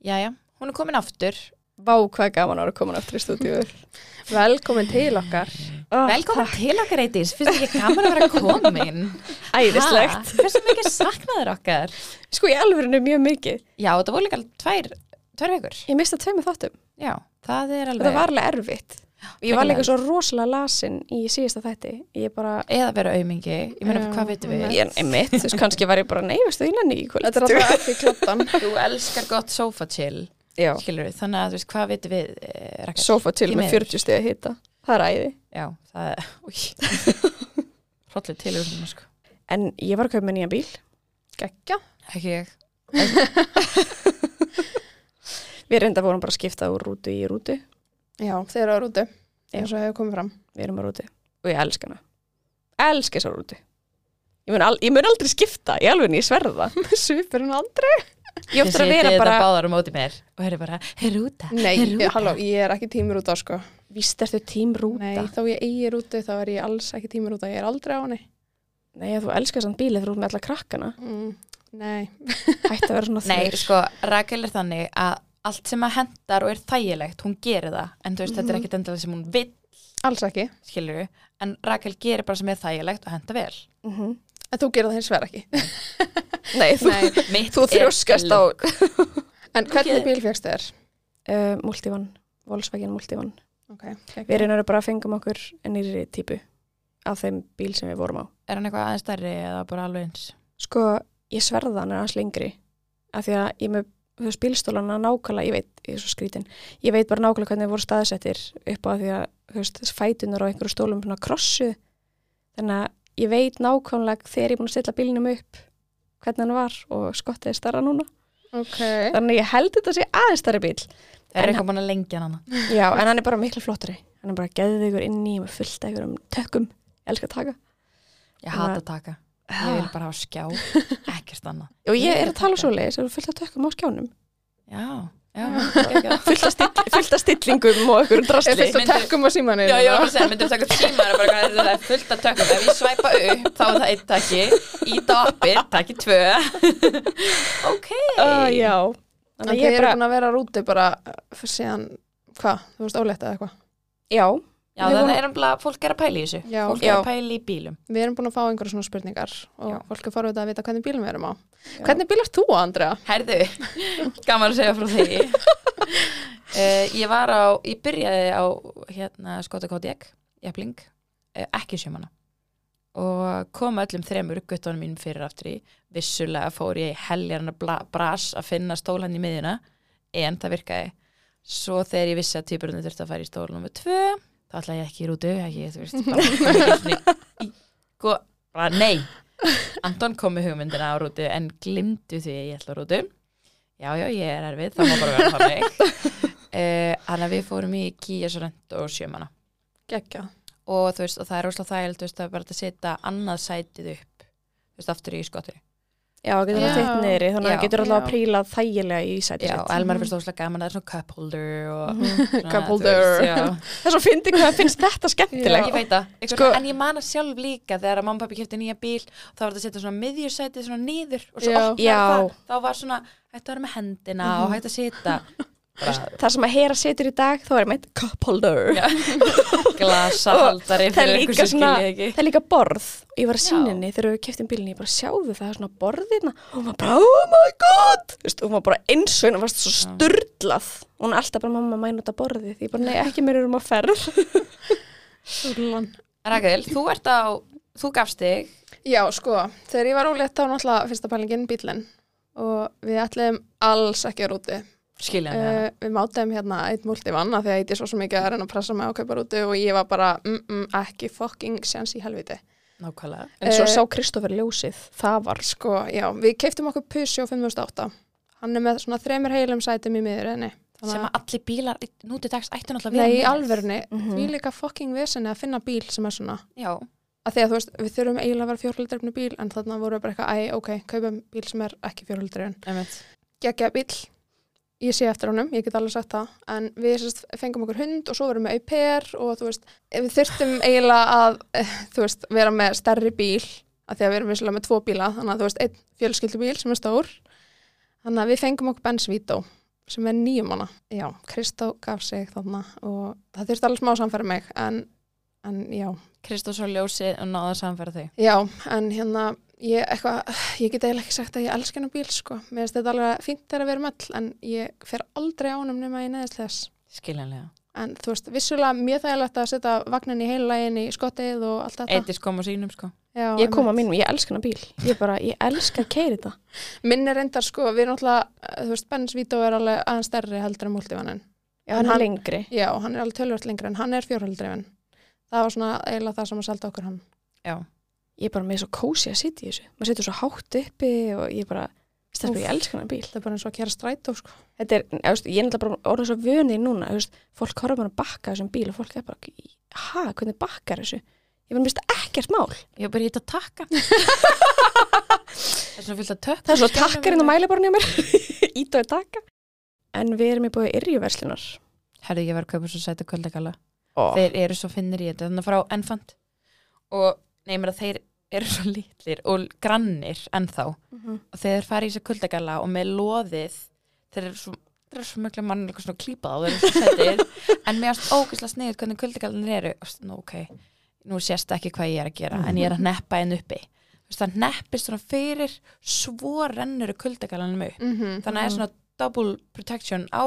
Jæja, hún er komin aftur. Vá, hvað gaman vera komin aftur í stúdíu. Velkomin til okkar. Ah, Velkomin til okkar eitís, þið ekki gaman að vera komin? Æðislegt. Hversu mikið saknaður okkar? Sko, í alvörinu mjög mikið. Já, það voru líka tvær, tvær vikur. Ég mista tveimur þáttum. Já, það er alveg... Þetta var alveg erfitt. Ég var líka svo rosalega lasin í síðasta þætti. Ég bara, Eða vera aumingi, ég meina, hvað veitum við? ég er mitt, þú veist, kannski var ég bara neyfist og innan í kvöld. Þetta er alltaf ekki klottan. Þú elskar gott sofa chill, Já, skilur þannig að þú veist, hvað veitum við, eh, sofa Því með miður. 40 steg að hita. Það er æði. Já, það er, hrollið til yfir svona, sko. En ég var að kaupa með nýjan bíl. Gekja. Ekki ég. Við reynda vorum bara að skipta úr rútu í rútu. Já, þeir eru á rútu. Já. eins og hefur komið fram. Við erum á rútu. Og ég elska hana. Elska þessa rútu. Ég mun, al ég mun aldrei skipta, ég alveg ég sverða. Svipurinn aldrei. Ég ofta að vera bara, báðar á móti mér og hér er bara, hér er úta. Nei, halló, ég er ekki tímur út á sko. víst ertu tím rúta. Nei, þá ég eigi rútu þá er ég alls ekki tímur út á. Ég er aldrei á henni. Nei, þú elskar sann bílið þú ert með alla krakkana. Mm, nei. Hætti að vera svona Nei, þver. sko, Rakel er þannig að allt sem að hendar og er þægilegt, hún gerir það. En þú veist, þetta er Mhm. ekkit endilega sem hún vill, Alls ekki. skilur við. En Rakel gerir bara sem er þægilegt og henda vel. Mhm. En þú gerir það hins vegar ekki. Nei, þú, þú þrjóskast á En hvernig bíl fegst þér? uh, Multivan, Volkswagen Multivan. Ok. Við reynum bara að fengum okkur nýri típu af þeim bíl sem við vorum á. Er hann eitthvað aðeins stærri eða bara alveg eins? Sko, ég sverða hann er hans lengri af því að ég með þú veist, bílstólana nákvæmlega, ég veit, ég er svo skrítin ég veit bara nákvæmlega hvernig þeir voru staðsettir upp á því að, þú veist, fætunar á einhverju stólum svona krossu þannig að ég veit nákvæmlega þegar ég er búin að stilla bílnum upp hvernig hann var og skottið er starra núna. Ok. þannig að ég held þetta sé aðeins starri bíl Það er En- eitthvað búin að lengja hann já, en hann er bara miklu flottari. Hann er bara geðið ykkur inn í með fullt af ykkur um tökum, ég elska að taka. Ég hata að- að taka. Ég vil bara hafa skjá, ekkert annað. og ég er er að tala svo leiðis, það eru fullt af tökum á skjánum Já, já, já. fullt fullt af stillingum og ykkur Er drastli fyrst að tekkum á símaninu? Já, ég var bara að taka er fullt af tökum. Ef ég svæpa upp, þá er það einn takki, íta á appið, takki tvö. ok. uh, já, En þannig að ég eru bara að vera á rútu bara uh, síðan, hvað? Þú veist ólétt eða eitthvað? já, Já, Við þannig vorum- er umlað, fólk er að pæla í þessu. Já. Fólk Já. er að pæla í bílum. Við erum búin að fá einhverja svona spurningar og Já. fólk er forvitað að vita hvernig bílum við erum á. Já. Hvernig bíl ert þú, Andrea? Herðu, gaman að segja frá því. uh, ég var á, ég byrjaði á hérna Skota Kodiak, Jafling, uh, ekki sjömanna. Og kom öllum þremur guttunum mínum fyrir aftur í. Vissulega fór ég í heljarna bras að finna stól hann í miðjuna, en það virkaði. Svo þegar ég vissi að týpurinn þurfti að fara í stól þá ætlaði ég ekki í rútu, ekki, þú veist, bara, bara, svona í, go, bara nei. Anton kom með hugmyndina á rútu en glimtu því að ég ætla á rútu já, já, ég er erfið, það má bara vera þannig uh, Þannig að við fórum í Sorento og sjömana Gekja. og þú veist, og það er rosalega þægild þú veist, er bara að setja annað sætið upp þú veist, aftur í skottri já, getur það Já. teitt niðri þannig að það getur alltaf að príla þægilega í sæti Já, sitt. Og Elmar finnst óslega gaman, það er svona cup holder og Mhm. Cup holder. það er svo fyndið hvað finnst þetta skemmtilegt. Ég veit það, sko, en ég man að sjálf líka þegar að mamma og pappi kefti nýja bíl þá var þetta að setja svona miðjursætið svona niður og svo opnaði það, þá var svona hægt að vera með hendina og hægt að setja það sem að hera setur í dag þá er meitt cup holder glasahaldari það er það er líka borð. Ég var að henni þegar við keftum bílinni, ég bara sjáðu það er svona borðina og hún var bara oh my god! Þú veist, og hún var bara eins og henni varst svo Já. sturlað. Og hún er alltaf bara mamma mæn út af borðið. Því ég bara nei ekki mér erum að ferð. Rakel, þú ert á, þú gafst þig. Já, sko, þegar ég var ólétt þá náttúrulega fyrsta pælingin bílinn og við ætlum alls ekki að rúti. Skilja Uh, uh, við mátum hérna eitt multivann af því að ég er svo, mikið að reyna að pressa mig á að kaupa rúti og ég var bara, mm, mm, ekki fucking sjans í helviti. nákvæmlega en svo Eh, sá Kristoffer ljósið það var Sko, já, við keiptum okkur Pusjó 5008. Hann er með svona þremur heilum sætum í miðurinn. sem að allir bílar nú til dags ættu náttúrulega Nei, í alverðinni, Mhm. því líka fucking vesenni að finna bíl sem er svona. já, Að því að þú veist, við þurfum eiginlega að vera fjórhildrefni bíl en þarna voru við bara eitthvað, æ, ok, kaupum bíl sem er ekki fjórhildrefn. einmitt Gekkja bíl, ég sé eftir honum, ég get alveg sagt það, en við sérst, fengum okkur hund og svo vorum við au pair og þú veist, við þurftum eiginlega að, eh, veist, vera með stærri bíl, að því að við erum vissilega með tvo bíla, þannig að þú veist, einn fjölskyldubíl sem er stór, þannig að við fengum okkur Benz Vito, sem er nýjum hana. Já, Kristó gaf sig þarna og það þurfti alveg smá samfæri mig en, en já, Kristós og Ljósi og náða að samfæra þau já, en hérna ég, eitthvað, ég get eiginlega ekki sagt að ég elska hennar bíl sko, mér finnst þetta alveg fínt þegar að vera möll en ég fer aldrei á honum nema ég neðist þess. skiljanlega En þú veist, vissulega mjög þægilegt að setja vagnin í heilulægin í skottið og allt þetta. Eitis kom á sínum sko Já, Ég kom á einmitt. mínum, ég elska hana bíl. Ég bara, ég elska að keira þetta. Minn er reyndar sko, við erum alltaf, þú veist, Benz Vito er alveg aðeins stærri heldur en multivanin. Já, hann er hann- lengri. Já, hann er alveg tölvört lengri en hann er fjórhaldrifin. Það var svona eiginlega það sem að selta okkur hann. Já, Ég er bara með svo kósi að sitja í þessu. Maður situr svo hátt uppi og ég bara, stelpa, Úff. ég elska hana bíl. Það er bara eins og að kera strætó sko. Þetta er, ég, veist, ég er náttúrulega bara orðið svo vönið núna, veist, fólk horfa bara að bakka þessum bíl og fólk er bara, ha, hvernig bakkar þessu? Ég var mist ekkert mál. ég bara þetta að takka Það er svona fyllt að tökka Það er svo takkarinn á mælaborinn hjá mér, ít og taka. En við erum í búið yrjuverslunar. Herri, ég var að kaupa svo sæta kvöldagala Oh. Þeir eru svo finnir í þetta Þannig frá Enfant. Og neymir að þeir eru svo litlir Og grannir ennþá. Mhm. Og þeir fara í þessu kvöldagala Og með loðið Þeir eru svo svo mjög mann eitthvað svona klípað á þeir En mér ást ógeðslega sniðið hvernig kvöldagalanir eru. Og, Nú ok, nú sést ekki hvað ég er að gera En ég er að neppa einn uppi. Það neppist svona fyrir Svo rennur kvöldagalanum upp. Mm -hmm. Þannig að það er svona double protection á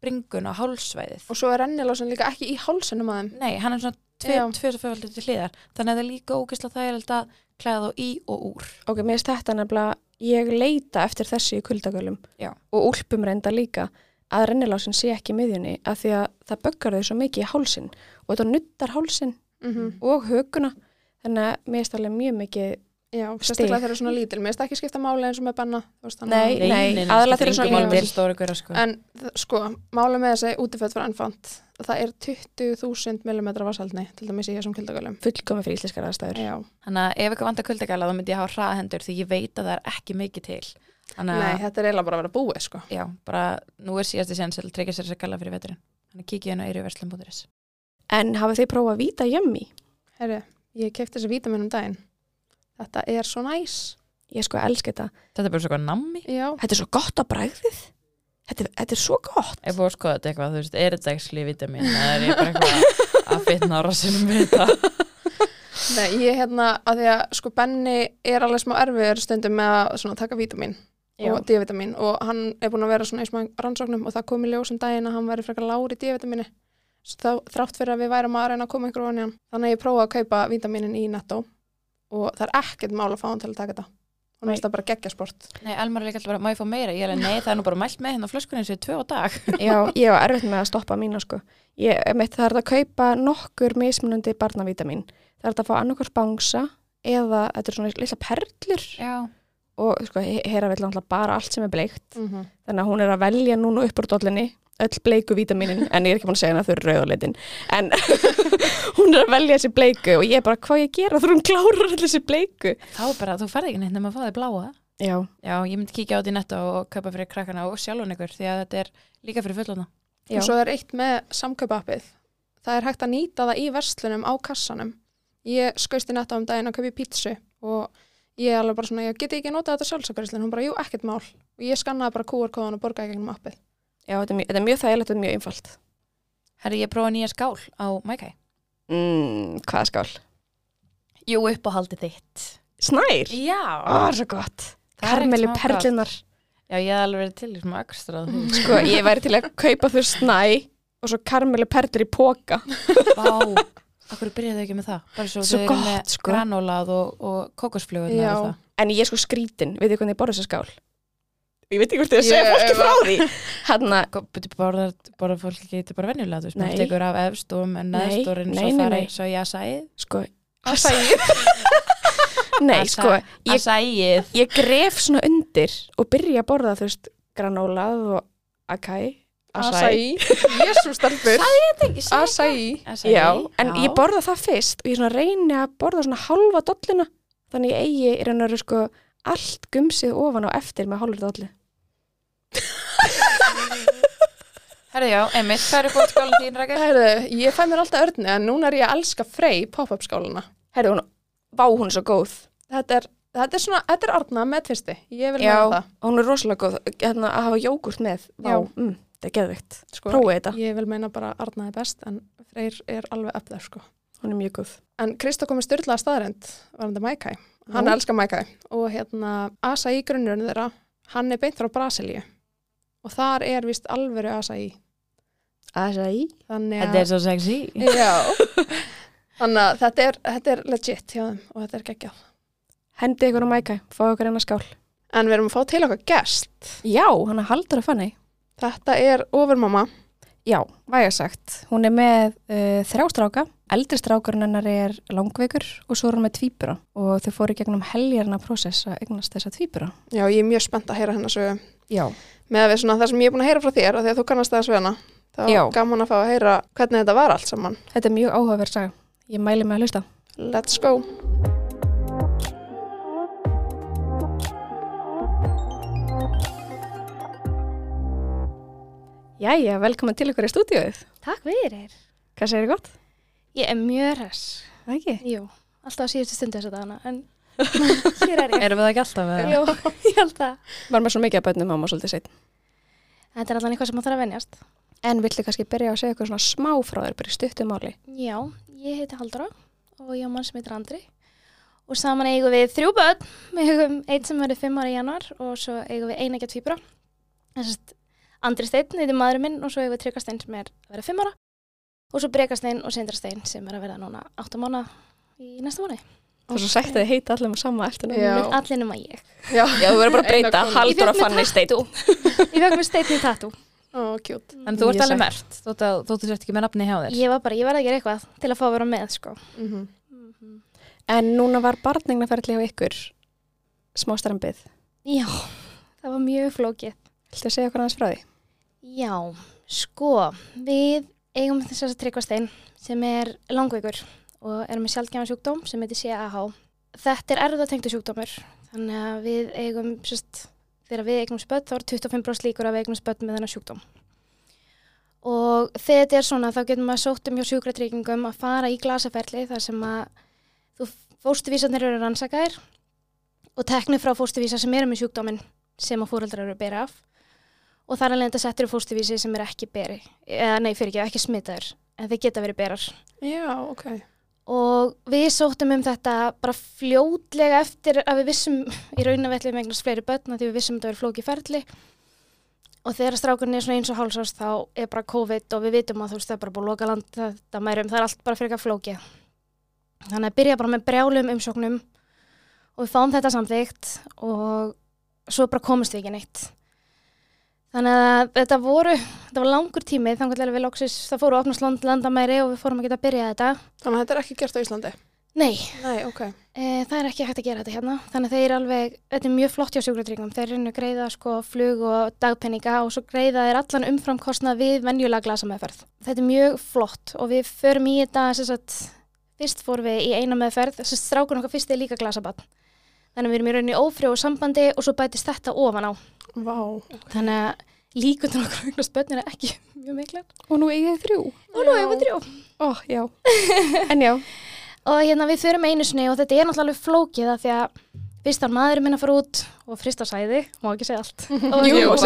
bringun og hálsvæðið Og svo er rennilásin líka ekki í hálsunum að þeim. Nei, hann er svona Já. tvö og fjöfaldur til hliðar þannig að það er líka ógeðslega þægilegt að klæða þá í og úr Ok, mér finnst þetta nefnilega, ég leita eftir þessu í kuldagölum Já. og úlpum reynda líka að rennilásin sé ekki í miðjunni af því að það böggar þau svo mikið í hálsin og þetta nuttar hálsin Mm -hmm. og höguna þannig að mér finnst alveg mjög mikið Já, sérstaklega þeir eru svona lítil. Mér finnst ekki skipta máli eins og með þannig Nei, nei, aðalega þeir eru svona lítil sko. En sko, máli með þessi útiföld fyrir ennfant, það er 20.000 mm vassaldni, til dæmis í þessum kildagölum. fullkomi fyrir íslenskar aðstæður. Já, þannig að ef eitthvað vantar kuldagala þá myndi ég hafa hraðhendur því ég veit að það er ekki mikið til. Þannig nei, þetta er eiginlega bara að vera búið, sko. já, bara nú er síðasti séns að tryggja sér að gala fyrir Þetta er svo næs. Ég sko elska þetta. þetta er bara svo nammi Já, Þetta er svo gott á bræðið. Þetta, er- þetta er svo gott. ef búið að skoða þetta eitthvað, þú veist, er þetta ekki vitamin eða er ég bara eitthvað að fitna á rassinum við þetta nei, ég hérna, að því að sko Benni er alveg smá erfiður stundum með að svona, taka vítamin Já. og D-vitamin og hann er búin að vera svona í smá rannsóknum og það kom í ljós um daginn að hann væri frekar lágur í D-vitamini þá þrátt fyrir að við værum að reyna að koma hann í hann þannig að ég prófaði að kaupa vítaminin í netto og það er ekkert mál að fá hann til að taka þetta og Nei. næst það bara geggja sport Nei, Elmar er líka alltaf bara, má ég fá meira? Ég er að nei, það er nú bara mælt með hérna flöskunni og tvö á dag Já, ég var erfitt með að stoppa mína sko. Ég, mitt, það er að kaupa nokkur mismunandi barnavítamin. Það er að fá annarkvort bangsa eða þetta er svona litla perlur Já, og sko, hera vill náttúrulega bara allt sem er bleikt. mm -hmm. Þannig að hún er að velja núna upp úr dollinni öll bleiku vítaminin, en ég er ekki búin að segja hana þau eru rauðuleitin, en hún er að velja þessi bleiku og ég er bara hvað ég gera þú hún klárar allir þessi bleiku? Þá er bara, þú ferð ekki neitt nema að fá þig bláa. Já, Já, ég myndi kíkja á þetta í netto og kaupa fyrir krakkana og sjálfun ykkur því að þetta er líka fyrir fullona og svo er eitt með samkaupappið. Það er hægt að nýta það í verslunum á kassanum. Ég skauðst í netto um daginn að kaupi pítsu og ég er alveg bara svona, ég geti ekki notað þetta sjálfsakaríslinn, hún bara, jú, ekkert mál. Og ég skannaði bara QR-kóðan og borgaði gegnum appið já þetta, er mjög, þetta er mjög þægilegt og mjög einfalt Herri, ég prófa nýja skál á Mækæ mm, Hvað skál? Jú, uppáhaldi þitt Snær? Já, svo gott Það er Karmelu ekkert smá perlunar Já, ég hef alveg verið til í svona ekstra því. Sko, ég væri til að kaupa þau snæ og svo karmelu perlur í póka Vá, akkur byrjaðu ekki með það Bara svo, Svo þau eru gott, með sko. granólað og, og kókosflugur Já. En ég er sko skrítin, veit þið hvernig ég borða þessa skál? Ég veit ekki hvort ég að segja fólki frá því. Byrju bara, bara fólk ekki þetta er bara venjulega, þú veist, Nei. maður tekur af efst og með Nei, neðst og reynir nei, svo að nei, fara nei. í svo ég að sæð sko Acai. Nei, Asa- sko, ég, Að ég gref svona undir og byrja að borða, þú veist, granólað og acai. Acai, jésu stelpur. Acai Já, en ég borða það fyrst og ég svona reyni að borða svona halva dollina. Þannig ég eigi í raun og veru sko allt gumsið ofan á eftir með hálfur dolli Herðu já, Emil, hvað er búin skálinn þín, Rækir? Heyrðu, ég fæ mér alltaf örni en núna er ég að elska Frey pop-up skáluna Herri, hún, vá hún er svo góð Þetta er þetta er svona, þetta er Arna með tvisti, ég vil Já, meina það. hún er rosalega góð hérna, að hafa jógurt með. Vá, Já. mm, það er geðvikt. Sko, Prófið þetta, Ég vil meina bara Arna er best, en Freyr er alveg upp þær, sko. hún er mjög góð. En Krista komið styrlaða staðrind, varandi Mækæ. Hann Nú. elskar Mækæ. Og hérna, Asaí grunnurinn þeirra, hann er beint frá Brasilíu. Og þar er vist alvöru. Asaí. Þannig Þetta er svo sexy Já. Þannig að þetta er, þetta er legit hjá þeim og þetta er geggjað. Hendi ykkur á mækæ, fá ykkur hennar skál. En við erum að fá til okkar gest. Já, hann er haldur að fanni. Þetta er ofurmamma. Já, væga sagt. Hún er með uh, þrjá stráka. Eldri strákurinn hennar er langveikur og svo er hún með tvíbura og þau fóru gegnum heljarna prósess að eignast þessa tvíbura. Já, ég er mjög spennt að heyra hennar sögu. Já. Með að við svona það sem ég er búin að heyra frá þér og því að þú kannast það svena. Það Já. var gaman að fá að heyra hvernig þetta var allt saman. Þetta er mjög áhugaverð saga. Ég mæli mig að hlusta. Let's go. Jæja, velkomin til ykkur í stúdíóið. Takk fyrir. Hvað segir þið gott? Ég er mjög hress. Það ekki? Jú, alltaf á síðustu stundu þess að dana, en hér er ég. Erum við það ekki alltaf? Jú, ég held það. Var með svo mikið að bönnum mamma svolítið seitt. Þetta er allan eitthvað sem maður þarf að venjast. En villu kannski byrja að segja eitthvað svona smá frá þér, bara í stuttu máli. Já, ég heiti Haldra og ég á mann sem heitir Andri. Og saman eigum við þrjú börn. Við eigum einn sem verið fimm ára í januar og svo eigum við eina gett fýbra. Þessast Andri Steinn, heitir maðurinn minn og svo eigum við Tryggvasteinn sem er að vera fimm ára. Og svo Brekasteinn og Sindrasteinn sem er að vera núna átta mánu í næsta mánu. Það er svo sætt að þið heita allir með sama eftir Já. Allir nema ég. Já, Já, þú verður bara að breyta. Haldur að fanni steinn. tattoo. Ég fekk mér Steinn í tattoo. Ó, kjút. En þú ert alveg mert, þú sért ekki með nafni hjá þér. Ég var bara, ég verði að gera eitthvað til að fá að vera með, sko. Mm En núna var barningnaferðli á ykkur smá strempið. Já, það var mjög flókið. Viltu að segja okkur aðeins frá því? Já, sko, við eigum þess er og erum með sjálfgæma sjúkdóm sem heitir CAH. Þetta er erðatengtu sjúkdómur, þannig að við eigum, sérst, þegar við eigum spött þá er 25% líkur að við eigum spött með þennan sjúkdóm. Og þegar þetta er svona þá getur maður sótt um hjá sjúkratryggingum að fara í glasaferli þar sem að þú fóstuvísarnir eru rannsakaðir og teknir frá fóstuvísa sem eru með sjúkdóminn sem að fóreldrar eru að bera af og þar alveg þetta settur fóstuvísi sem er ekki beri, eða nei fyrir ekki, ekki smitaður en þeir geta verið berar Já, ok. Og við sóttum um þetta bara fljótlega eftir að við vissum í raun að við ætlum eignast fleiri börn af því við vissum að þetta verið flóki ferli. Og þegar strákurinn er svona eins og hálsás þá er bara COVID og við vitum að þú veist það er bara búið að loka land þetta mærum, það er allt bara fyrir eitthvað flóki þannig að byrja bara með brjálum umsóknum og við fáum þetta samþygt og svo bara komist við ekki neitt þannig að þetta voru þetta var langur tími þannig að við loksis það fóru að opnast land, landamæri og við fórum að geta að byrja þetta Þannig að þetta er ekki gert á Íslandi? Nei, Nei, ok. e, það er ekki hægt að gera þetta hérna. Þannig að þeir alveg, þetta er mjög flott hjá sjúkratryggum. Þeir reynu að greiða sko flug og dagpenninga og svo greiða þeir allan umframkostnað við venjulega glasameðferð. Þetta er mjög flott og við förum í þetta, þess að fyrst fórum við í eina meðferð, þess að strákun okkar fyrst er líka glasabann. Þannig að við erum í rauninni ófrjóð sambandi og svo bætist þetta ofan á. Vá. Þannig að líkundan okkur eignast börnir er ekki mjög miklar. Og nú eigið þrjú. Og nú við þrjú. Ó, já. En já, Og hérna við förum einu sinni og þetta er náttúrulega flókið af því að fyrst var maðurinn minn að fara út og frist á sæði, má ekki segja allt. og, Jú, og,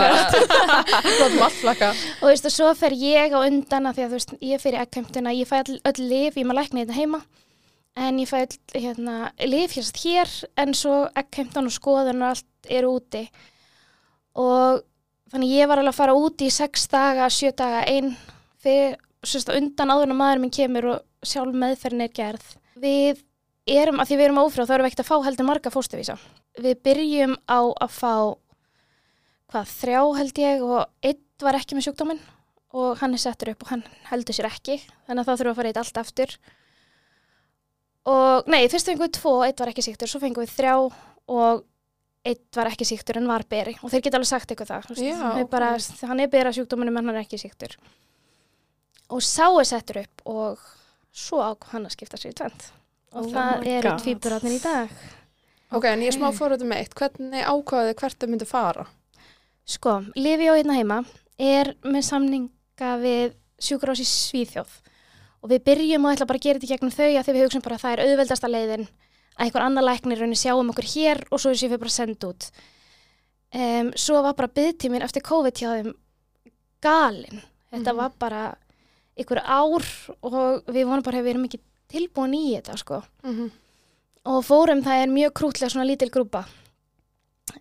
og veist, og svo fer ég á undan af því að þú veist, ég fer í ekkheimtuna, ég fæ all, öll lif, ég maður lækni þetta heima en ég fæ hérna, lif hér en svo ekkheimtan og skoðun og allt eru úti og þannig ég var alveg að fara úti í sex daga, sjö daga, ein fyrir, sérst, undan áður en að maðurinn minn kemur og sjálf meðferðin er gerð. Við erum, að því við erum ófrá, þá erum við ekkert að fá heldur marga fóstuvísa. Við byrjum á að fá, hvað, þrjá held ég og einn var ekki með sjúkdóminn og hann er settur upp og hann heldur sér ekki, þannig að þá þurfum við að fara þetta allt aftur. Og, nei, fyrst fengum við tvo, einn var ekki síktur, svo fengum við þrjá og einn var ekki síktur en var beri og þeir geta alveg sagt eitthvað það. Já, Við bara, hann er bera sjúkdóminum en hann er ekki síktur. Og sá er settur upp og svo ákvað hann að skipta sér í tvend. Og Oh það eru God. tvíburarnir í dag. Ok, en ég er smá fórhundum með eitt. Hvernig ákvaðið hvert þau myndi fara? Sko, Lifi á hérna heima er með samninga við sjúkrás í Svíþjóð og við byrjum og ætla bara að gera þetta í gegnum þau að því við hugsaum bara að það er auðveldasta leiðin að einhver annar læknir raunni sjáum okkur hér og svo séum við bara senda út. Um, svo var bara byggtíminn eftir COVID hjá þeim galinn. Þetta Mhm. var bara einhver ár og við vonum bara að við erum ekki tilbúin í þetta sko. Mhm. og fórum það er mjög krútlega svona lítil grúpa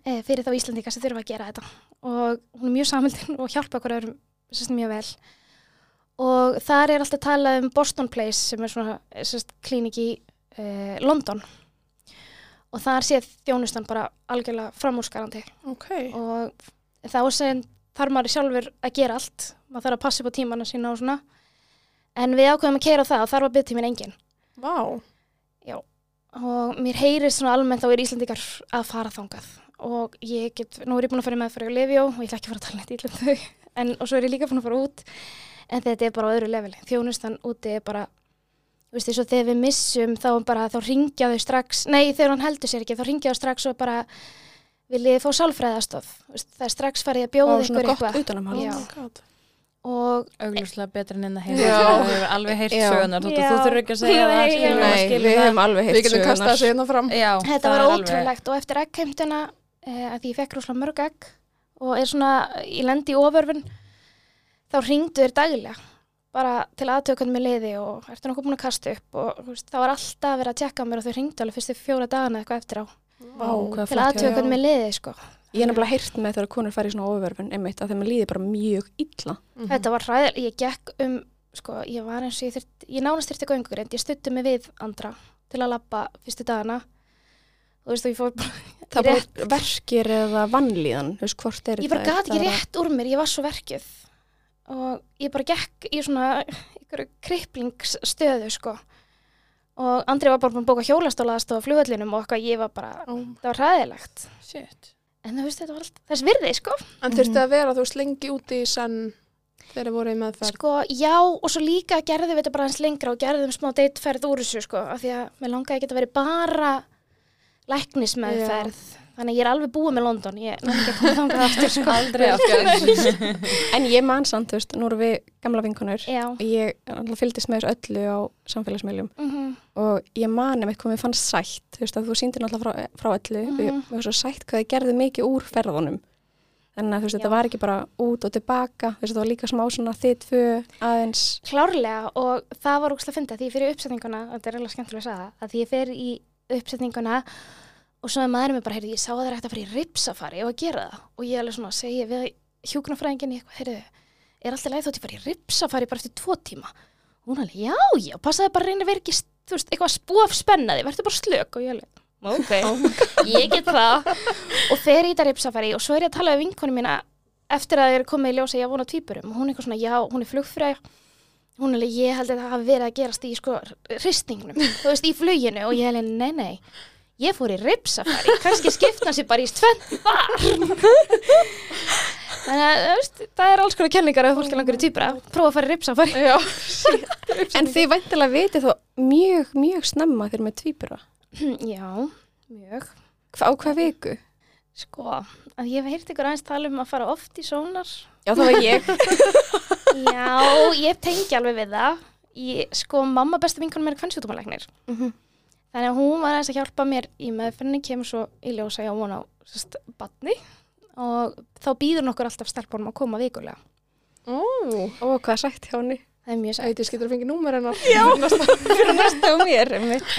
e, fyrir þá Íslandika sem þurfa að gera þetta. Og hún er mjög samhildin og hjálpa okkur öðrum mjög vel og þar er alltaf talað um Boston Place sem er svona sérst, klínik í e, London. Og þar sé þjónustan bara algjörlega framúrskarandi. Ok. og þá sem þarf maður sjálfur að gera allt. Maður þarf að passa upp á tímana sína og svona. En við ákveðum að keira það og þar var byggtíminn engin Vá. og mér heyrist svona almennt á er Íslandikar að fara þangað. Og ég get, nú er ég búin að fara með fyrir Livjó og ég ætla ekki að fara að tala neitt ítlum þau. En, og svo er ég líka búin að fara út en þetta er bara á öðru leveli, þjónustan úti er bara, þú veist, eins og þegar við missum þá bara, þá ringja þau strax nei, þegar hann heldur sér ekki, þá ringja þau strax og bara, viljið fá sálfræðastof Þú veist, það er strax farið að bjóða og ykkur gott eitthvað. Já. Oh og augljóslega betra en Já. heima þú hefur alveg heyrt Já. sögunar þú, þurfur ekki að segja það við hefum alveg Við hérna fram. Já, Þetta var alveg- ótrúlegt og eftir eggheimtuna eh, að ég fekk rosalega mörg egg og er svona, ég lendi í oförfun þá ringdu þér daglega bara til aðtöku hvernig mér leiði og ertu nokkuð búin að kasta upp og þú veist, það var alltaf verið að tjekka mér og þau ringdu alveg fyrstu fjóra dagana eitthvað eftir á Vá, hvað til aðtöku hvernig mér leiði sko. Ég er nefnilega heyrt með þegar konur færi svona ofurverfin einmitt að þeim líði bara mjög illa. Mhm. Þetta var hræðil, ég gekk um sko, ég var eins og ég þurft ég nánast þurfti göngurind, ég stutti mig við andra til að labba fyrstu dagana og þú veist, og ég fór bara Það bara verkir eða vannlíðan, þú veist hvort er ég bara þetta? gat ekki rétt úr mér, ég var svo verkið og ég bara gekk í svona einhverju kriplingsstöðu sko og Andri var bara búin að bóka hjólastólaðast á flugöllinum og eitthvað ég var bara, Ó. það var hræðilegt Shit. en þú veist þetta var allt þess virði sko En þurfti að vera, þú veist, lengi úti í senn þegar þið voru í meðferð. sko já og svo líka gerðum við þetta bara hans lengra og gerðum smá deitferð úr þessu sko af því að mér langaði ekki að vera bara læknismeðferð þannig að ég er alveg búið með London ég er ekki að koma þangað aftur sko aldrei aftur En ég man samt, þú veist, nú erum við gamla vinkonur já og ég alltaf fylgdist með þessu öllu á samfélagsmiðlum mm og ég man um eitthvað mér fannst sætt, þú veist, að þú sýndir náttúrulega frá, frá öllu og ég Mhm. mér var svo sætt hvað þið gerðu mikið úr ferðunum. Þannig að þú veist, þetta var ekki bara út og tilbaka, þú veist, þetta var líka smá svona þið tvö aðeins. klárlega og það var úrslega að og er að að svo er maðurinn mér bara, heyrðu, ég sá að það er hægt að fara í ripsafari og að gera það? Og ég alveg svona segi við hjúknafræðinginni eitthvað, heyrðu, er alltaf leið þótt ég fara í ripsafari bara eftir tvo tíma? Og hún alveg, já, já, passaði bara að að vera ekki, þú veist, eitthvað spúaf spennaði, verður bara slök. Og ég alveg, ok, ég get það. Og fer í þetta ripsafari og svo er ég að tala við vinkonu mína eftir að ég er komið í ljósa ég vona tvíburum. Og hún er svona, já, hún er hún er alveg, ég fór í ripsafari, kannski skipta sér bara í stvenn þar þannig að, veist, það er alls konar kenningar að fólki langur í tvíbura, prófa að fara í ripsafari Já. En þið væntilega vitið þó mjög, mjög snemma þegar með tvíbura. já, mjög Hva, á hvað viku? sko, að ég hef heyrt ykkur aðeins tala um að fara oft í sónar Já, það var ég. já, ég tengi alveg við það ég, sko, mamma besta vinkunum er kvennsjútumalæknir Mhm. Þannig að hún var aðeins að hjálpa mér í meðferðinni, kemur svo í ljósa hjá hún á sest, batni og þá býður nokkur alltaf stelpunum að koma vikulega. Ó, Ó, hvað er sagt hjá henni? Það er mjög sætt. eitthvað getur að fengið númer hennar. Já, fyrir næsta á mér.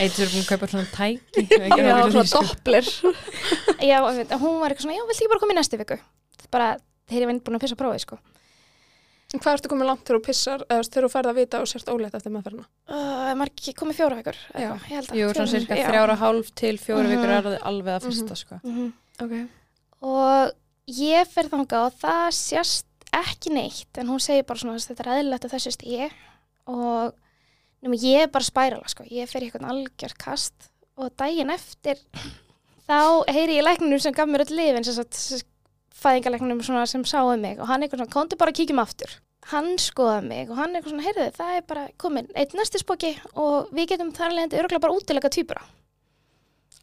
Eitur búin að kaupa svona tæki Já, svona doppler. Já, hún var eitthvað svona, já, vilt ekki bara koma í næstu viku? Bara, þeir eru búin að pissa prófið, sko. En hvað ertu komið langt þegar þú pissar, eða þegar þú færð að vita og sért ólétt eftir meðferðina? Uh, maður ekki komið fjóra vikur, Já. ég held að. Jú, svona cirka já. þrjára hálf til fjóra vikur Mhm. er það alveg að fyrsta sko. Mhm. Ok. Og ég fer þangað og það sést ekki neitt, en hún segir bara svona, þetta er eðlilegt að þessu stíi og nema ég er bara spærala, sko. Ég fer í eitthvað algjör kast og daginn eftir þá heyri ég læknum sem gaf mér öll lifin, sem sagt, fæðingalæknum svona sem sáu mig og hann eitthvað svona, komdu bara að kíkjum aftur. Hann skoða mig og hann eitthvað svona, heyrðu, það er bara komin eitt næstisboki og við getum þar leðandi örgulega bara útilega týpura.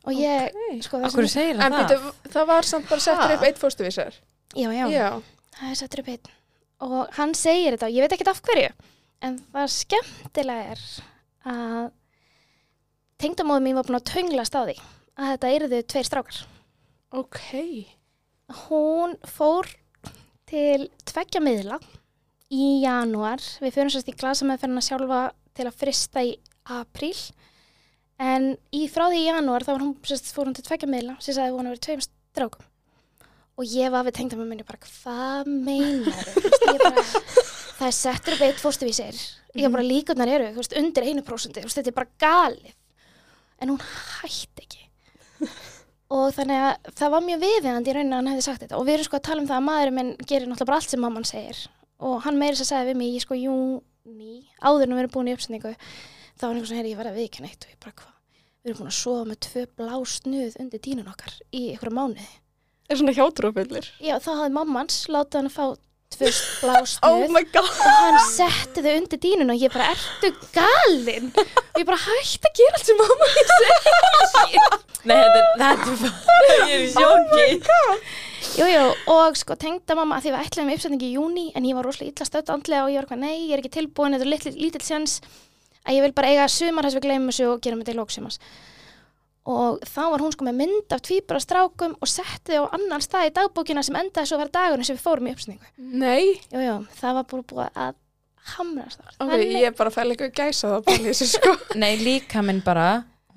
Og ég, Okay. sko, það segir En það? býtu, það var samt bara settur upp eitt fóstuvísar. já, já. Já. það er settur upp einn og hann segir þetta, og ég veit ekkert af hverju en það skemmtilega er að tengdamóðum mín var búin að tönglast á því að þetta yrðu tveir strákar. Ok. Hún fór til tveggja miðla í janúar. Við fyrir sérst í glasa með fyrir sjálfa til að frista í apríl. En í frá því í janúar þá hún, sérst, fór hún til tveggja miðla sem sagði hún að vera tveim strákum. Og ég var við tengdamóðum minni bara, hvað meinar það er settur upp eitt fóstuvísir. Ég var bara líkunar eru, veist, undir einu prósundi. Þetta er bara galið. En hún hætti ekki og þannig að það var mjög viðeigandi í rauninni að hann hefði sagt þetta. Og við erum sko að tala um það að maðurinn minn gerir náttúrulega bara allt sem mamman segir. Og hann meiri þess að segja við mig í sko júni áður en við erum búin í uppsendingu þá var einhvern svona, heyri, ég var að viðkynna eitt. Og ég bara hvað? Við erum búin að sofa með tvö blá snuð undir dínun okkar í einhverja mánuði. Er svona hjátrúfullir? já þá hafði mammans látið hann að fá tvö blá Oh og hann setti þau undir dínun og ég bara, ertu galinn? og ég bara hætti að gera allt sem mamma ég segir Nei, þetta er, bara, ég er í sjóki. Jú, jú, og sko tengda mamma að því við ætlaðum uppsetningi í júni en ég var rosalega illa stödd andlega og ég var eitthvað, nei, ég er ekki tilbúin, þetta er lítill, sjans að ég vil bara eiga sumar þess að við gleymum þessu og gerum þetta í lóksumars. Og þá var hún sko með mynd af tvíbara strákum og setti þau á annan stað í dagbókina sem endaði svo að vera dagurinn sem við fórum í uppsetningu. Nei. Jú, jú, það var bara búið að hamrast þar. Ok, ég er bara að fæla eitthvað gæsa það bara í þessu sko. Nei, líka minn bara,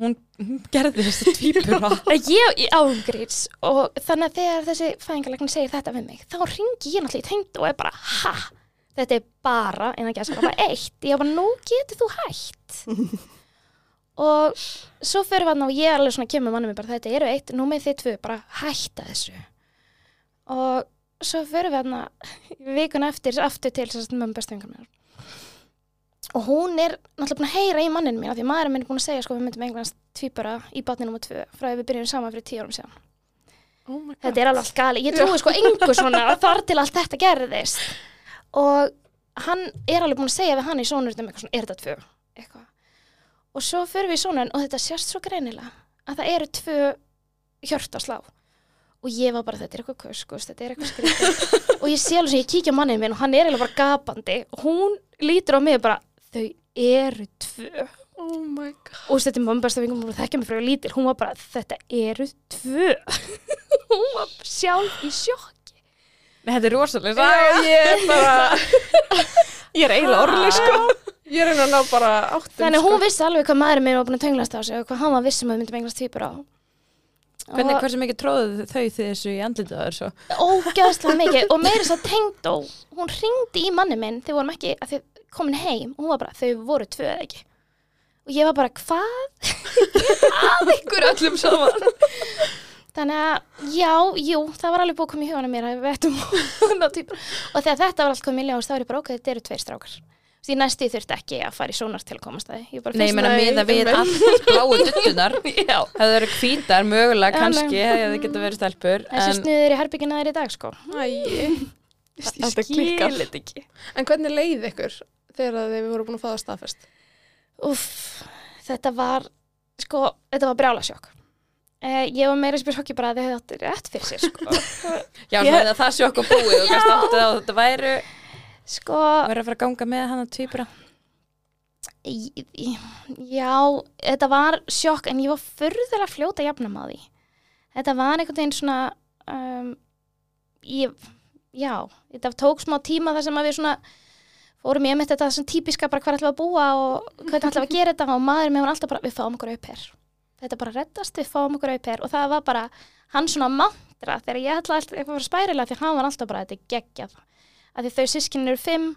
hún, hún gerði þessi tvípura. Ég í ángríts og þannig að þegar þessi fæðingarlegn segir þetta við mig þá ringi ég náttúrulega í tengd og er bara ha, þetta er bara en að gæsa bara eitt, ég er bara nú getur þú hætt og svo fyrir hann og ég er alveg svona kemur mannum mig bara þetta eru eitt, nú með þið tvö bara hætta þessu. Og svo fyrir við hann vikuna eftir aftur til að mömmu bestu vingar mér og hún er náttúrulega búin að heyra í manninu mín af því að maðurinn minn er búin að segja sko við myndum einhvernast tvíbara í batni nr. 2 frá að við byrjum saman fyrir tíu árum síðan. Oh þetta er alveg allt gali, ég trúi sko engu svona þar til allt þetta gerðist. Og hann er alveg búin að segja við hann í sónurnum eitthvað svona, er þetta tvö? Eitthvað og svo fyrir við í sónurinn og þetta sést svo greinilega að það eru tvö hjört að slá og ég var bara, þetta er eitthvað kuskus, þetta er eitthvað skrítið. Og ég sé alveg sem ég kíkja mannið minn og hann er alveg bara gapandi. Og hún lítur á mig bara, þau eru tvö. Oh my god. og þetta er mamma besta vingum og þekkja mig frá ég lítil. Hún var bara, þetta eru tvö. Hún var sjálf í sjokk Nei, þetta er rosalega ég er bara, Ég er eiginlega orðið sko. ég er að ná bara áttum þannig sko. hún vissi alveg hvað maðurinn minn var búin að tönglast á sig og hvað hann var vissum að við myndum englast týpur á Hvernig, og hversu mikið tróðuð þau þessu í andlitið á þér svo? ógæðslega mikið og meira þess að tengdó hún ringdi í manni minn þegar vorum ekki að þið komin heim og hún var bara, þau voru tvö eða ekki og ég var bara, hvað? að ykkur öllum saman þannig að já, jú, það var alveg búið að koma í hugana mér að við að týpur og þegar þetta var allt komið í ljós þá er ég bara, ok, þetta eru tveir strákar því næstu ég þurfti ekki að fara í sónar til að komast að bara Nei, ég meina Nei, miða við einmitt. allt bláu duttunar. Já. Það eru hvítar, mögulega kannski, hefði geta verið stelpur. þessi En snuður í herbyggina þær í dag sko Æ, Þetta klikkar. þetta ekki. en hvernig leið ykkur þegar að þið voru búin að fá það staðfest? Úff, þetta var sko, þetta var brjálasjokk eh, ég var meira sem sjokki bara að þið hefði átt rétt fyrir sér sko, Já, Ég- yeah. það sjokk og búið og kannski það að þetta væru, sko væri að fara að ganga með hann að í- já, þetta var sjokk en ég var fljóta að jafna maður því. Þetta var einhvern veginn svona um, ég, já þetta tók smá tíma þar sem að við svona fórum ég með þetta svona típiska bara hvað ætlum við að búa og ætlum við að gera þetta og maður með hann alltaf bara, við fáum okkur auper þetta bara reddast, við fáum okkur auper og það var bara hann svona mantra þegar ég ætla alltaf eitthvað að fara spærilega því hann var alltaf bara, þetta er geggjað. Að því þau sískinni eru fimm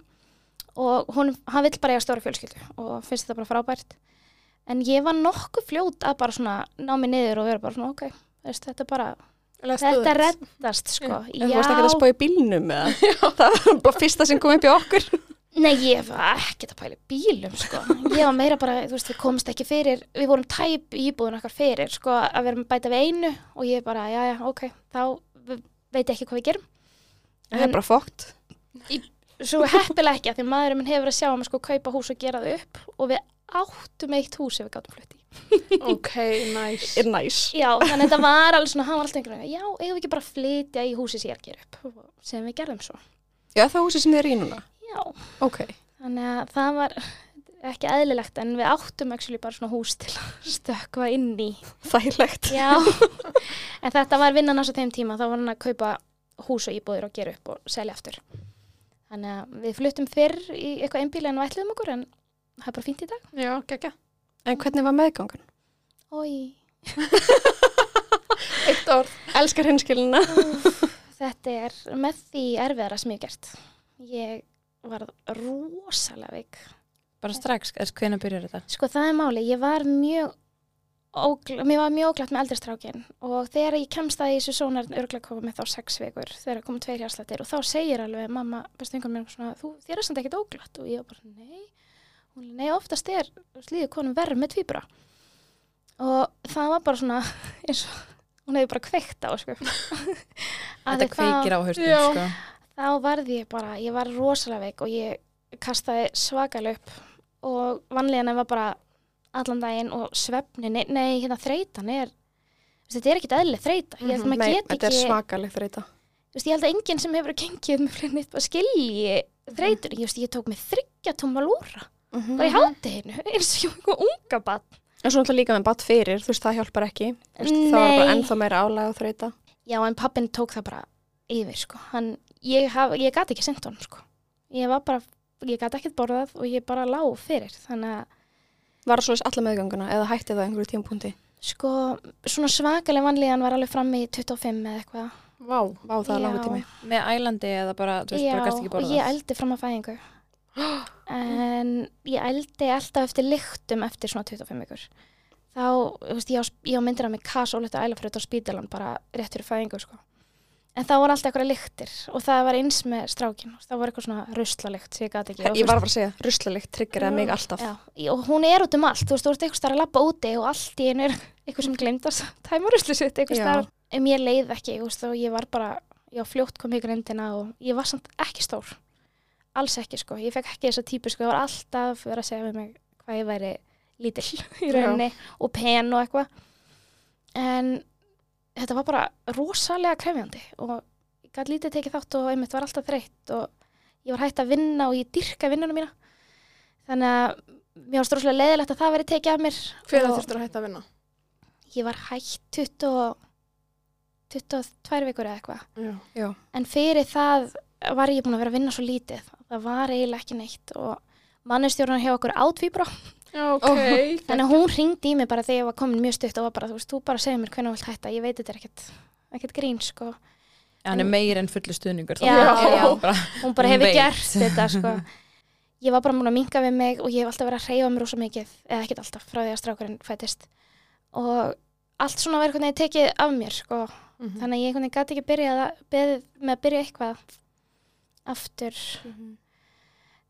og hún, hann vill bara eiga stóra fjölskyldu og finnst þetta bara frábært. En ég var nokkuð fljót að bara svona ná mig niður og vera bara svona ok veist, þetta bara, þetta reddast sko, En þú varst ekki að spá í bílnum eða? Það var bara fyrsta sem kom upp í okkur. Nei, ég var ekkert að pæla bílum, sko. Ég var meira bara, þú veist, við komst ekki fyrir, við vorum tæp í íbúðun okkar fyrir, sko, að vera með bæta við einu og ég bara, já, já, ok, þá veit ég ekki hvað við gerum. Það er bara fókt. Svo heppilega ekki, af því að maðurinn minn hefur að sjá um að sko kaupa hús og gera það upp og við áttum eitt hús ef við gátum flutt í. Ok, nice. Næs. Já, þannig að þetta var alveg svona, hann var alltaf einhvern veginn, já, eigum við ekki bara flytja í húsi sem ég er að gera upp, sem við gerðum svo. Já, það húsi sem þið er í núna. Já, Ok. þannig að það var, ekki eðlilegt en við áttum actually bara svona hús til að stökkva inn í Þægilegt. Já, en þetta var vinnan á þeim tíma, þá var hann að kaupa hús og íbúðir og gera upp og selja aftur. Þannig að við fluttum fyrr í eitthvað einbíl en við ætluðum okkur en það er bara fínt í dag. Já, geggja. En hvernig var meðgangun? Ói, Eitt orð. Elskar hinskilina. þetta er með því erfiðara sem ég hef gert. Ég var rosalega veik. Bara strax, hvenær byrjar þetta? Sko það er máli, ég var mjög ógl- mér var mjög óglætt með eldristrákin og þegar ég kemst að í þessu sónar örglega koma með þá sex vikur þegar komum tveir hjárslættir og þá segir alveg mamma, bestu yngur mér svona, þú, þér er samt ekkert óglætt og ég var bara, nei hún, nei, oftast er slíðu konum verð með tvíbura og það var bara svona eins og hún hefði bara kveikt á sko. Þetta kveikir á höstum, Já. sko. Þá varði ég bara, ég var rosalega veik og ég kastaði svakalega upp og vanlíðan var bara allan daginn og svefnin, nei, nei hérna þreytan er, þetta er ekkit eðlileg þreyta, ég held að maður Nei, get þetta er ekki, svakaleg þreita. þú veist, ég held að enginn sem hefur gengið með fyrir nýtt bara skilji þreytur, ég veist, ég tók mig þryggja tóma lúra, bara í hátteginu, eins og ég einhver unga bann. En svo náttúrulega líka með batt fyrir, þú veist, það hjálpar ekki. Þú veist, það var bara Nei. ennþá meira álæg og þreita. Já, en pappin tók það bara yfir, sko, hann, ég, ég gat ekki sendt honum, sko, ég var bara, ég gat ekkert borðað og ég bara lá fyrir, þannig að Var það svo alla meðganguna eða hætti það á einhverju tímpúndi? Sko, svona svakaleg vanlíðan var alveg fram í 25 eða eitthvað. Vá. Vá, það er langur tími. Með ælandi eða bara, þú veist, bara gast ekki og borðað. ég eldi fram að fæðingu. En ég eldi alltaf eftir lyktum eftir svona 25 vikur. Þá, þú veist, ég á, ég á myndir af mig kasóletta ælafröð á spítalan bara rétt fyrir fæðingu, sko. En það voru alltaf eitthvað lyktir og það var eins með strákin. Það var eitthvað svona ruslalikt sem ég gati ekki. Ég var bara að segja, ruslalikt tryggeraði mig alltaf. Já, og hún er út um allt, þú veist, þú ert eitthvað starf að labba úti og allt í einu er eitthvað sem glemt að tæma rusli sitt, eitthvað Já. starf. En mér leið ekki, þú veist, og ég var bara, ég fljótt komið í grindina og ég var samt ekki stór. Alls ekki, sko. Ég fekk ekki þessa típu, sko, ég var alltaf verið að segja mig hvað ég væri lítill í rauninni og pen og eitthvað. En þetta var bara rosalega krefjandi og ég gæti lítið tekið þátt og einmitt var alltaf þreytt og ég var hægt að vinna og ég dyrka vinnunum mína. Þannig að mér var stróslega leiðilegt að það veri tekið af mér. Og þurftur að hætta að vinna. Ég var hægt 20, og- 22 vikur eða eitthvað. Já. Já. En fyrir það var ég búin að vera að vinna svo lítið. Það var eiginlega ekki neitt og mannustjórnar hjá okkur átvíbra. Já, ok. Þannig að hún ringdi í mig bara þegar ég var komin mjög stutt og var bara, þú veist, þú bara segir mér hvernig þú vilt hætta. Ég veit þetta er ekkert, ekkert grín, sko. Hann er meir en fullu stuðningur. Já, þá- já. Bara, Hún bara hefur gert þetta, sko. Ég var bara múin að minka við mig og ég hef alltaf verið að reyfa mér rosa mikið, eða ekkert alltaf, frá því að strákurinn fættist. Og allt svona verið hvernig tekið af mér, sko. Mhm. Þannig að ég gæti ekki byrjað að, með að byrja eitthvað aftur. Þannig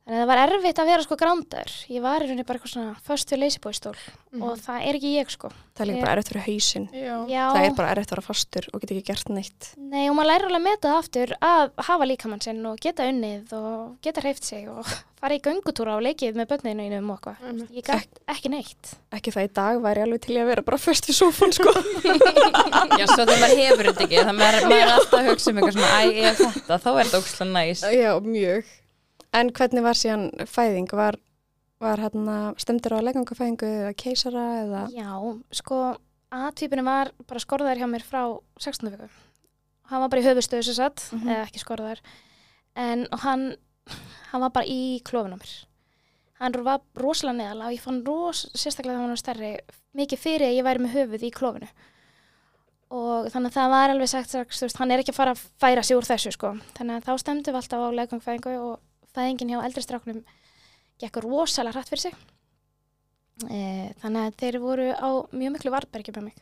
að það var erfitt að vera sko grándaður. Ég var í rauninni bara eitthvað svona first to lazy boy stól Mhm. og það er ekki ég sko. Það er líka Ég- bara erfitt fyrir hausinn. Já. Já, Það er bara erfitt að vera fastur og geta ekki gert neitt. nei og maður lærir alveg að meta það aftur að hafa líkamann sinn og geta unnið og geta hreift sig og fara í göngutúra og leikið með börninu einum og eitthvað. Einmitt. Ég gætt ekki neitt. Ekki það í dag væri alveg til ég að vera bara först við sófan, sko. já, svo þegar maður hefur þetta ekki, þannig að maður maður En hvernig var síðan fæðing? Var, var hérna stemdur á legangafæðingu eða keisara eða? Já, sko A-typunum var bara skorðar hjá mér frá 16. viku. Hann var bara í höfustöðu sem satt, Mhm. eða ekki skorðar. En hann, hann var bara í klófin á mér. Hann var rosalega neðala og ég fann ros, sérstaklega þegar hann var stærri, mikið fyrir að ég væri með höfuð í klófinu. Og þannig að það var alveg sagt þú veist, hann er ekki að fara að færa sig úr þessu, sko. Þannig að þá stemdum við alltaf á legangfæðingu og fæðingin hjá eldri stráknum gekk rosalega hratt fyrir sig. E, þannig að þeir voru á mjög miklu varbergi með mig.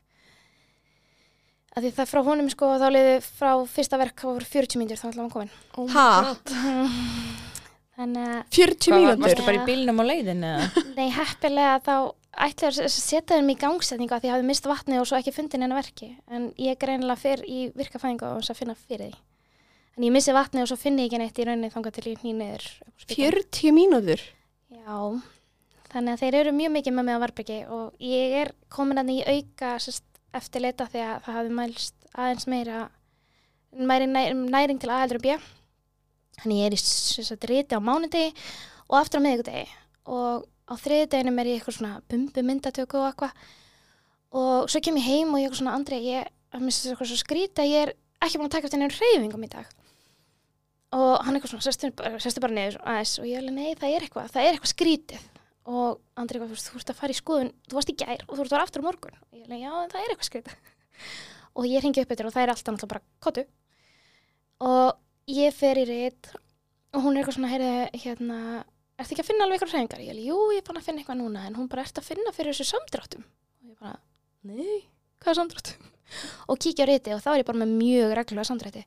Af því það frá honum sko þá liði frá fyrsta verk þá voru 40 mínútur þá ætla hann komin. Oh? God. Þannig að 40 Hvað, var- mínútur? varstu bara í bílnum á leiðin eða? nei heppilega þá ætlaði að setja þeim í gangsetningu af því ég hafði mist vatni og svo ekki fundin hennar verki. En ég greinilega fer í virkafæðingu og þess að finna fyrir því. En ég missi vatni og svo finn ég ekki neitt í rauninni þangað til ég hný spítalann. 40 mínútur? Já, þannig að þeir eru mjög mikið með mig á Varbergi og ég er komin að í auka sest, eftir leita því að það hafi mælst aðeins meira næ, næring til aðeldur og bjö. Þannig ég er í riti á mánudegi og aftur á miðvikudegi og á þriðdeginum er ég eitthvað svona bumbu myndatöku og eitthvað og svo kem ég heim og ég eitthvað svona Andri, ég, að mér finnst eitthvað svo skrýta ég er ekki búin að taka eftir nefnir reyfingum í dag og hann eitthvað svona sestu bara, sestu bara niður aðeins og ég alveg nei það er eitthvað, það er eitthvað skrítið og Andri eitthvað, þú ert að fara í skoðun þú varst í gær og þú ert að fara aftur á morgun og ég alveg, já, það er eitthvað skrítið og ég ringi upp eftir og það er alltaf náttúrulega bara kottu og ég fer í rít og hún er eitthvað svona, heyrðu, hérna ertu ekki að finna alveg eitthvað hreyfingar? Ég alveg, jú, ég er bara að finna eitthvað núna en hún bara, ertu að finna fyrir þessu samdráttum? og ég bara, nei, hvað er samdráttum? og kíkja á riti og þá er ég bara með mjög reglulega samdrætti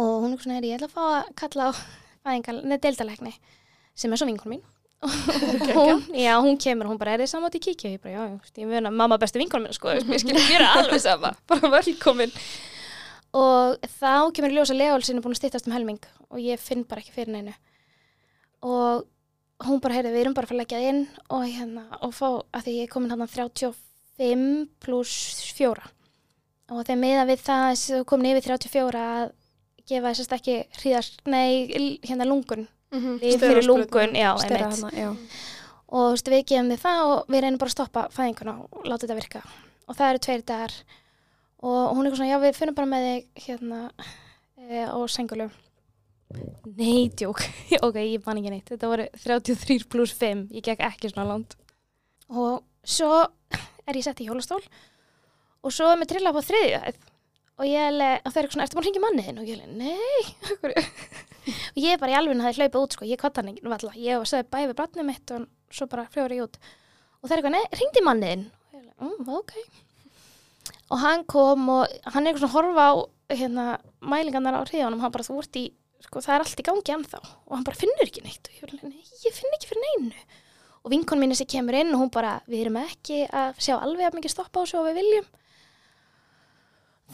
og hún er svona, heyrðu, ég ætla að fá að kalla á deildalegni sem er svo vinkun mín. Og hún, já, hún kemur og hún bara, er þið samátt í kíkja? ég bara, já, já, ég meina, mamma er bestu vinkun mín sko, ég skilja mér alveg sama bara velkomin. Og þá kemur í ljós að Leól sinni búin að styttast um helming og ég finn bara ekki fyrir neinu. Og hún bara, heyrðu, við erum bara að fara að leggja inn og hérna, og fá, að því ég er komin hann 35 pluss 4 og þegar meða við það komin yfir 34 að gefa þessast ekki hríðast, nei, hérna lungun. Mhm. lyf fyrir lungun, já, stera einmitt hana, já. og þú veist, við gefum þið það og við reynum bara að stoppa fæðinguna og láta þetta virka. Og það eru tveir dagar. Og hún er svona, já við finnum bara með þig hérna e, á sengulu Nei, djók. Ok, ég bann ekki neitt, þetta voru 33 pluss 5, ég gekk ekki svona langt. Og svo er ég sett í hjólastól. Og svo er mér trillað þriðju hæð og ég alveg, og það er eitthvað svona, ertu búin að hringja manniðin og ég alveg, nei. Af hverju?" og ég bara í alveg hafði hlaupið út sko, ég kvart hann ekki valla, ég sagði bæði við brannið mitt og svo bara fljóður ég út. Og það er eitthvað, nei, hringdi manniðin og ég alveg, mm, ok. Og hann kom og hann er eitthvað svona horfa á hérna, mælingarnar á hriðanum hann bara, þú ert í, sko, það er allt í gangi ennþá. Og hann bara finnur ekki neitt. Og ég nei, ég finn ekki fyrir neinu. Og vinkon mín sem kemur inn og hún bara, við erum ekki að sjá alveg að mikið stoppa á þessu og við viljum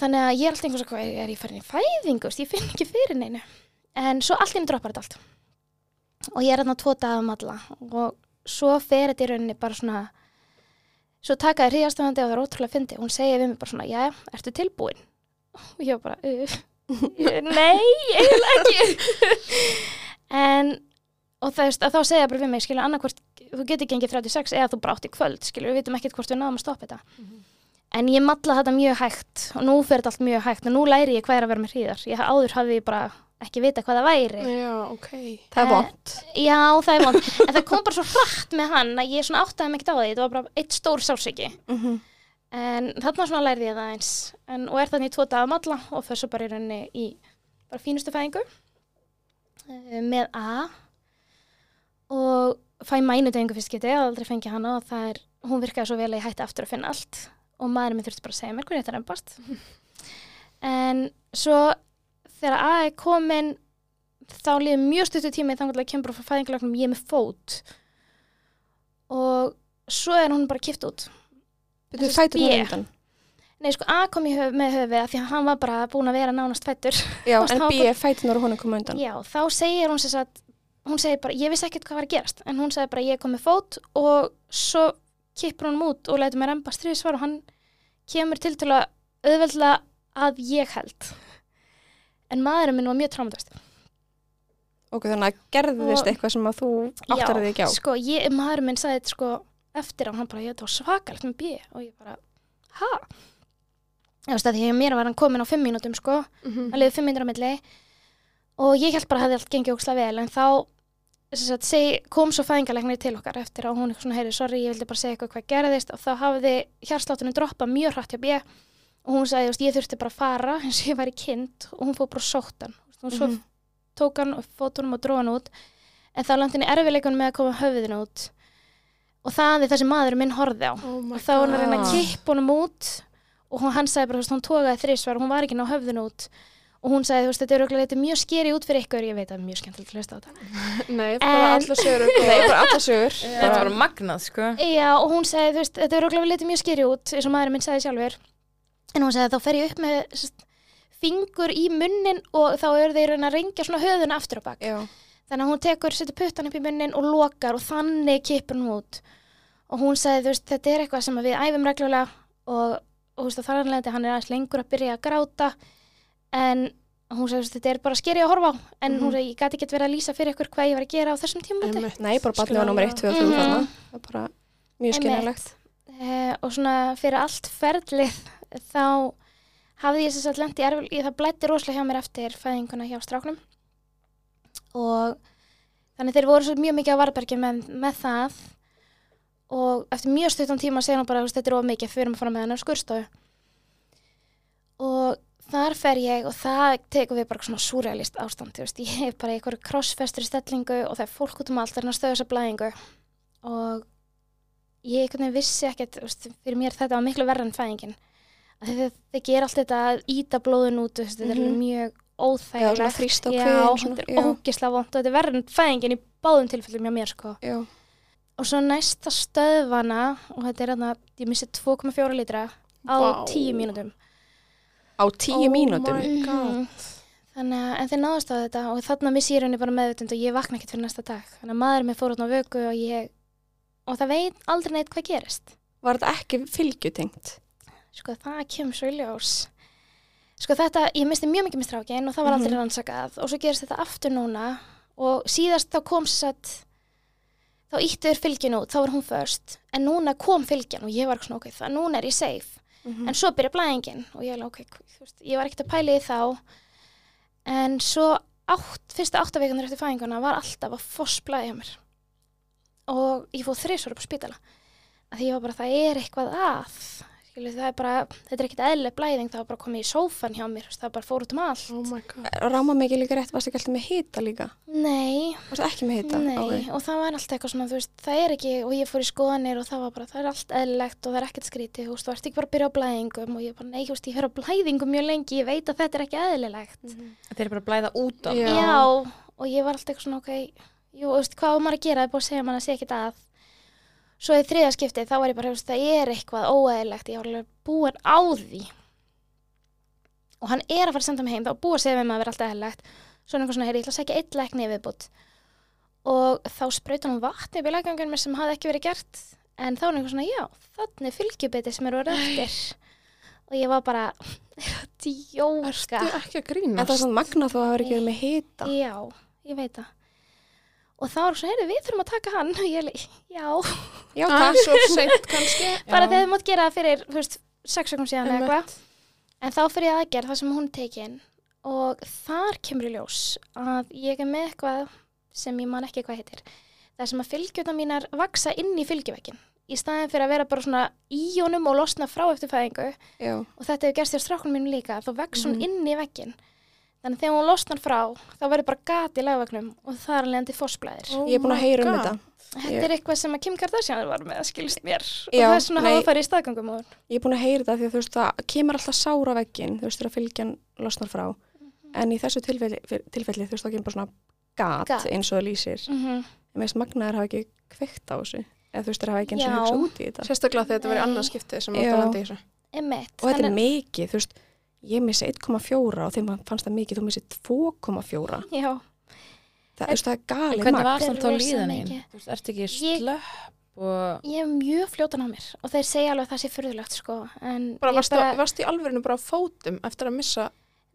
þannig að ég er alltaf einhvers að er ég farin í fæðingu, ég finn ekki fyrir neinu. En svo allt inn droppar þetta allt. Og ég er þarna tvo dagum alla. Og svo fer þetta í rauninni bara svona svo takaði hríðastofandi og það er ótrúlega fyndi hún segir við mig bara svona, já, ertu tilbúin? Og ég var bara, uh, nei, eiginlega ekki. En og það, þá segja bara við mig, skilur, annarkvort þú getur gengið 36 eða þú bara átt í kvöld skilur, við vitum ekkert hvort við náðum að stoppa þetta en ég matla þetta mjög hægt og nú fer þetta allt mjög hægt og nú læri ég hvað er að vera með hríðar. Ég áður hafði ég bara ekki vita hvað það væri. Já, ok. það er Eh, vond já, það er vond en það kom bara svo hratt með hann að ég svona áttaði mig ekkert á því. Þetta var bara eitt stór sásiki Mhm. en þarna svona lærði ég það eins. En, og er þannig í tvo daga matla og svo bara í rauninni í bara fínustu fæðingu eh, með A. Og fæ mænudegingu fyrst getið, aldrei fengi hana og það er, hún virkaði svo vel að ég hætti aftur að finna allt og maðurinn minn þurfti bara að segja mér hvernig þetta er ennbast en svo þegar A er komin þá líður mjög stuttu tími þannig að það kemur bara frá fæðingalagnum ég með fót. Og svo er hún bara kipt út. Þú B. það undan. Nei, sko, A kom í höf, með höfuð af því að hann var bara búin að vera nánast fættur. Já, en B er fætunar og hún er komið undan. Já, þá segir hún sér að, hún segir bara, ég vissi ekkert hvað var að gerast, en hún segir bara, ég kom með fót og svo kippur hún út og lætur mér emba stríðsvar og hann kemur til til að auðveldlega að ég held. En maðurinn minn var mjög trámatast. Ok, þannig að gerðist eitthvað sem að þú áttar þig ekki á sko, ég, maðurinn minn sagði sko eftir á, hann bara, ég var svakalegt með B og ég bara, ha? Ég veist að því að mér var hann komin á fimm mínútum sko, Mhm. það liði fimm mínútur á milli og ég held bara að hefði allt gengið ókslega vel en þá sagt, seg, kom svo fæðingalegni til okkar eftir og hún eitthvað svona heyri, sorry, ég vildi bara segja eitthvað hvað gerðist. Og þá hafði hjarsláttunum droppað mjög hratt hjá B. Og hún sagði, veist, ég þurfti bara að fara eins og ég væri kind. Og hún fór bara sótt hann. Og svo Mhm. tók hann og fótunum og dróð hann út. En þá landi henni erfileikunum með að koma höfðinu út. Og það er það sem maðurinn minn horfði á. Oh og þá var hann að reyna að kippa honum út. Og hún, hann sagði bara, veist, hún tókaði þrísvar og hún var ekki ná höfðinu út og hún sagði, þú veist, þetta er örugglega- þetta er mjög skeri út fyrir ykkur, ég veit að það er mjög skemmtilegt að hlusta á þetta. Nei, bara En- allar sögur Nei, bara alla sögur. Þetta var magnað, sko. Já, og hún sagði, þú veist, þetta er örugglega litið mjög skeri út eins og maðurinn minn sagði sjálfur. En hún sagði, þá fer ég upp með sest, fingur í munnin og þá eru þeir að reyngja svona höfðuna aftur á bak. Já, þannig að hún tekur, setur puttan upp í munnin og lokar og þannig kippur hún út. Og hún sagði, þú veist, þetta er eitthvað sem við æfum reglulega og, og þú veist, en hún sagði, þetta er bara skeri að horfa á en Mhm. hún sagði, ég gæti ekki verið að lýsa fyrir ykkur hvað ég var að gera á þessum Einmitt. Nei, bara barnið var nummer 1, 2 og 3 Mhm. þarna. Það er bara mjög skynilegt. uh, og svona fyrir allt ferlið þá hafði ég þess að lendi erfil, það blætti rosalega hjá mér eftir fæðinguna hjá stráknum og þannig þeir voru svo mjög mikið á varbergi með, með það og eftir mjög stuttan tíma segja hún bara, "Þú veist, þetta er of mikið, erum að fara með hennar skurstofu og þar fer ég og það tekur við bara svona súrealist ástand, þú veist, ég hef bara einhverju krossfestur stellingu og það er fólk út um allt, það að stöða þessa blæðingu. Og ég einhvern veginn vissi ekkert, þú veist, fyrir mér þetta var miklu verra en fæðingin. Að þið ger allt þetta að íta blóðun út, veist, þetta er Mhm. mjög óþægilegt. Já, þetta er ógislega vond og þetta er verra en fæðingin í báðum tilfellum hjá mér, sko. Já. og svo næsta stöðvana og þetta er þarna, ég missi 2,4 lítra á Vá. 10 mínútum Á 10 Oh mínútum. Mhm. Þannig að, en þeir náðast á þetta og þarna missi ég rauninni bara meðvitund og ég vakna ekkert fyrir næsta dag. Þannig að maður minn fór átna á vöku og ég, og það veit aldrei neitt hvað gerist. Var þetta ekki fylgjutengt? Sko það kemur svo í ljós. Sko þetta, ég misti mjög mikið með strákin og það var aldrei Mhm. rannsakað og svo gerist þetta aftur núna og síðast þá kom satt, þá íttur fylgin út, þá var hún först, en núna kom fylgjan og ég var svona, ok, það núna er ég safe. Mhm. en svo byrja blæðingin og ég, alveg, ok, veist, ég var ekkert að pæla í því þá. En svo átt, fyrsta áttavikunar eftir fæðinguna var alltaf að foss blæði hjá mér. Og ég fóð þrisvar upp á spítala. Að því ég var bara, það er eitthvað að Skilu, það er bara, þetta er ekkert eðlileg blæðing það var bara komið í sófan hjá mér það var bara fór út um allt Oh my god. Ráma mikið líka rétt, varst ekki alltaf með hita líka? nei, Varst ekki með hita? nei, Ok. og það var alltaf eitthvað svona, þú veist, það er ekki og ég fór í skoðanir og það var bara, það er allt eðlilegt og það er ekkert skrítið, þú veist, þú ert ekki bara að byrja á blæðingum og ég bara, nei, þú veist, ég fer á blæðingum mjög lengi, ég veit að þetta er ekki eðlilegt Þeir eru bara að blæða út á Já. Já, og ég var alltaf eitthvað svona, ok, jú, þú veist, hvað á maður að gera, það er búið að segja mann að segja ekkert að. Svo í þriða skiptið, þá var ég bara, þú veist, það er eitthvað óæðilegt, ég var alveg búin á því. Og hann er að fara að senda mig heim, þá var búið að segja mér maður að vera alltaf eðlilegt. Svo er einhver svona, heyri, ég ætla að segja eitt lækni viðbútt. Og þá sprauta hann vatni upp í lækningunum sem hafði ekki verið gert. En þá er einhver svona, já, þannig er fylgjubiti sem eru orðið eftir. Og ég var bara, djóka. Ertu ekki að En grínast? það er svona magna þó að það var ekki verið með hita. Já, ég veit það. Og þá var svona, heyrðu, við þurfum að taka hann. Og ég leik, já, Já, Það er svo seint kannski. bara þegar þið mátt gera það fyrir, þú veist, sex sekund síðan eða eitthvað. En þá fyrir ég aðgerð það sem hún er tekin og þar kemur í ljós að ég er með eitthvað sem ég man ekki hvað heitir. Það sem að fylgjuna mínar vaksa inn í fylgjuvekkin í staðin fyrir að vera bara svona í honum og losna frá eftir fæðingu Já. og þetta hefur gerst hjá strákunum mínum líka þá vex hún Mhm. inn í vekkin þannig að þegar hún losnar frá þá verður bara gat í lagveknum og það er alveg endi fossblæðir Oh Ég er búin að heyra um God. þetta. Þetta Ég- er eitthvað sem að Kim Kardashian var með að skilst mér og Já, það er svona að nei. hafa farið í staðgangum og Ég er búin að heyra þetta því að þú veist það kemur alltaf sára veggin, þú veist þegar fylgjan losnar frá. En í þessu tilfelli, tilfelli þú veist það kemur bara svona gat, Gat. eins og það lýsir. mm -hmm. En meðist magnaðar hafa ekki kveikt á þessu. Eða þú veist þeir hafa ekki eins og Já. hugsað út í þetta. Sérstaklega er ég missi 1,4 og þeim fannst það mikið, þú missi 2,4. Já, Það, það er En galið hvernig magn. var er samt þá líðan mikið. Þú veist, ertu ekki slöpp og... ég er mjög fljótan á mér og þeir segja alveg að það sé fyrðulegt sko en Bara varst, bara... varst í alvörinu bara á fótum eftir að missa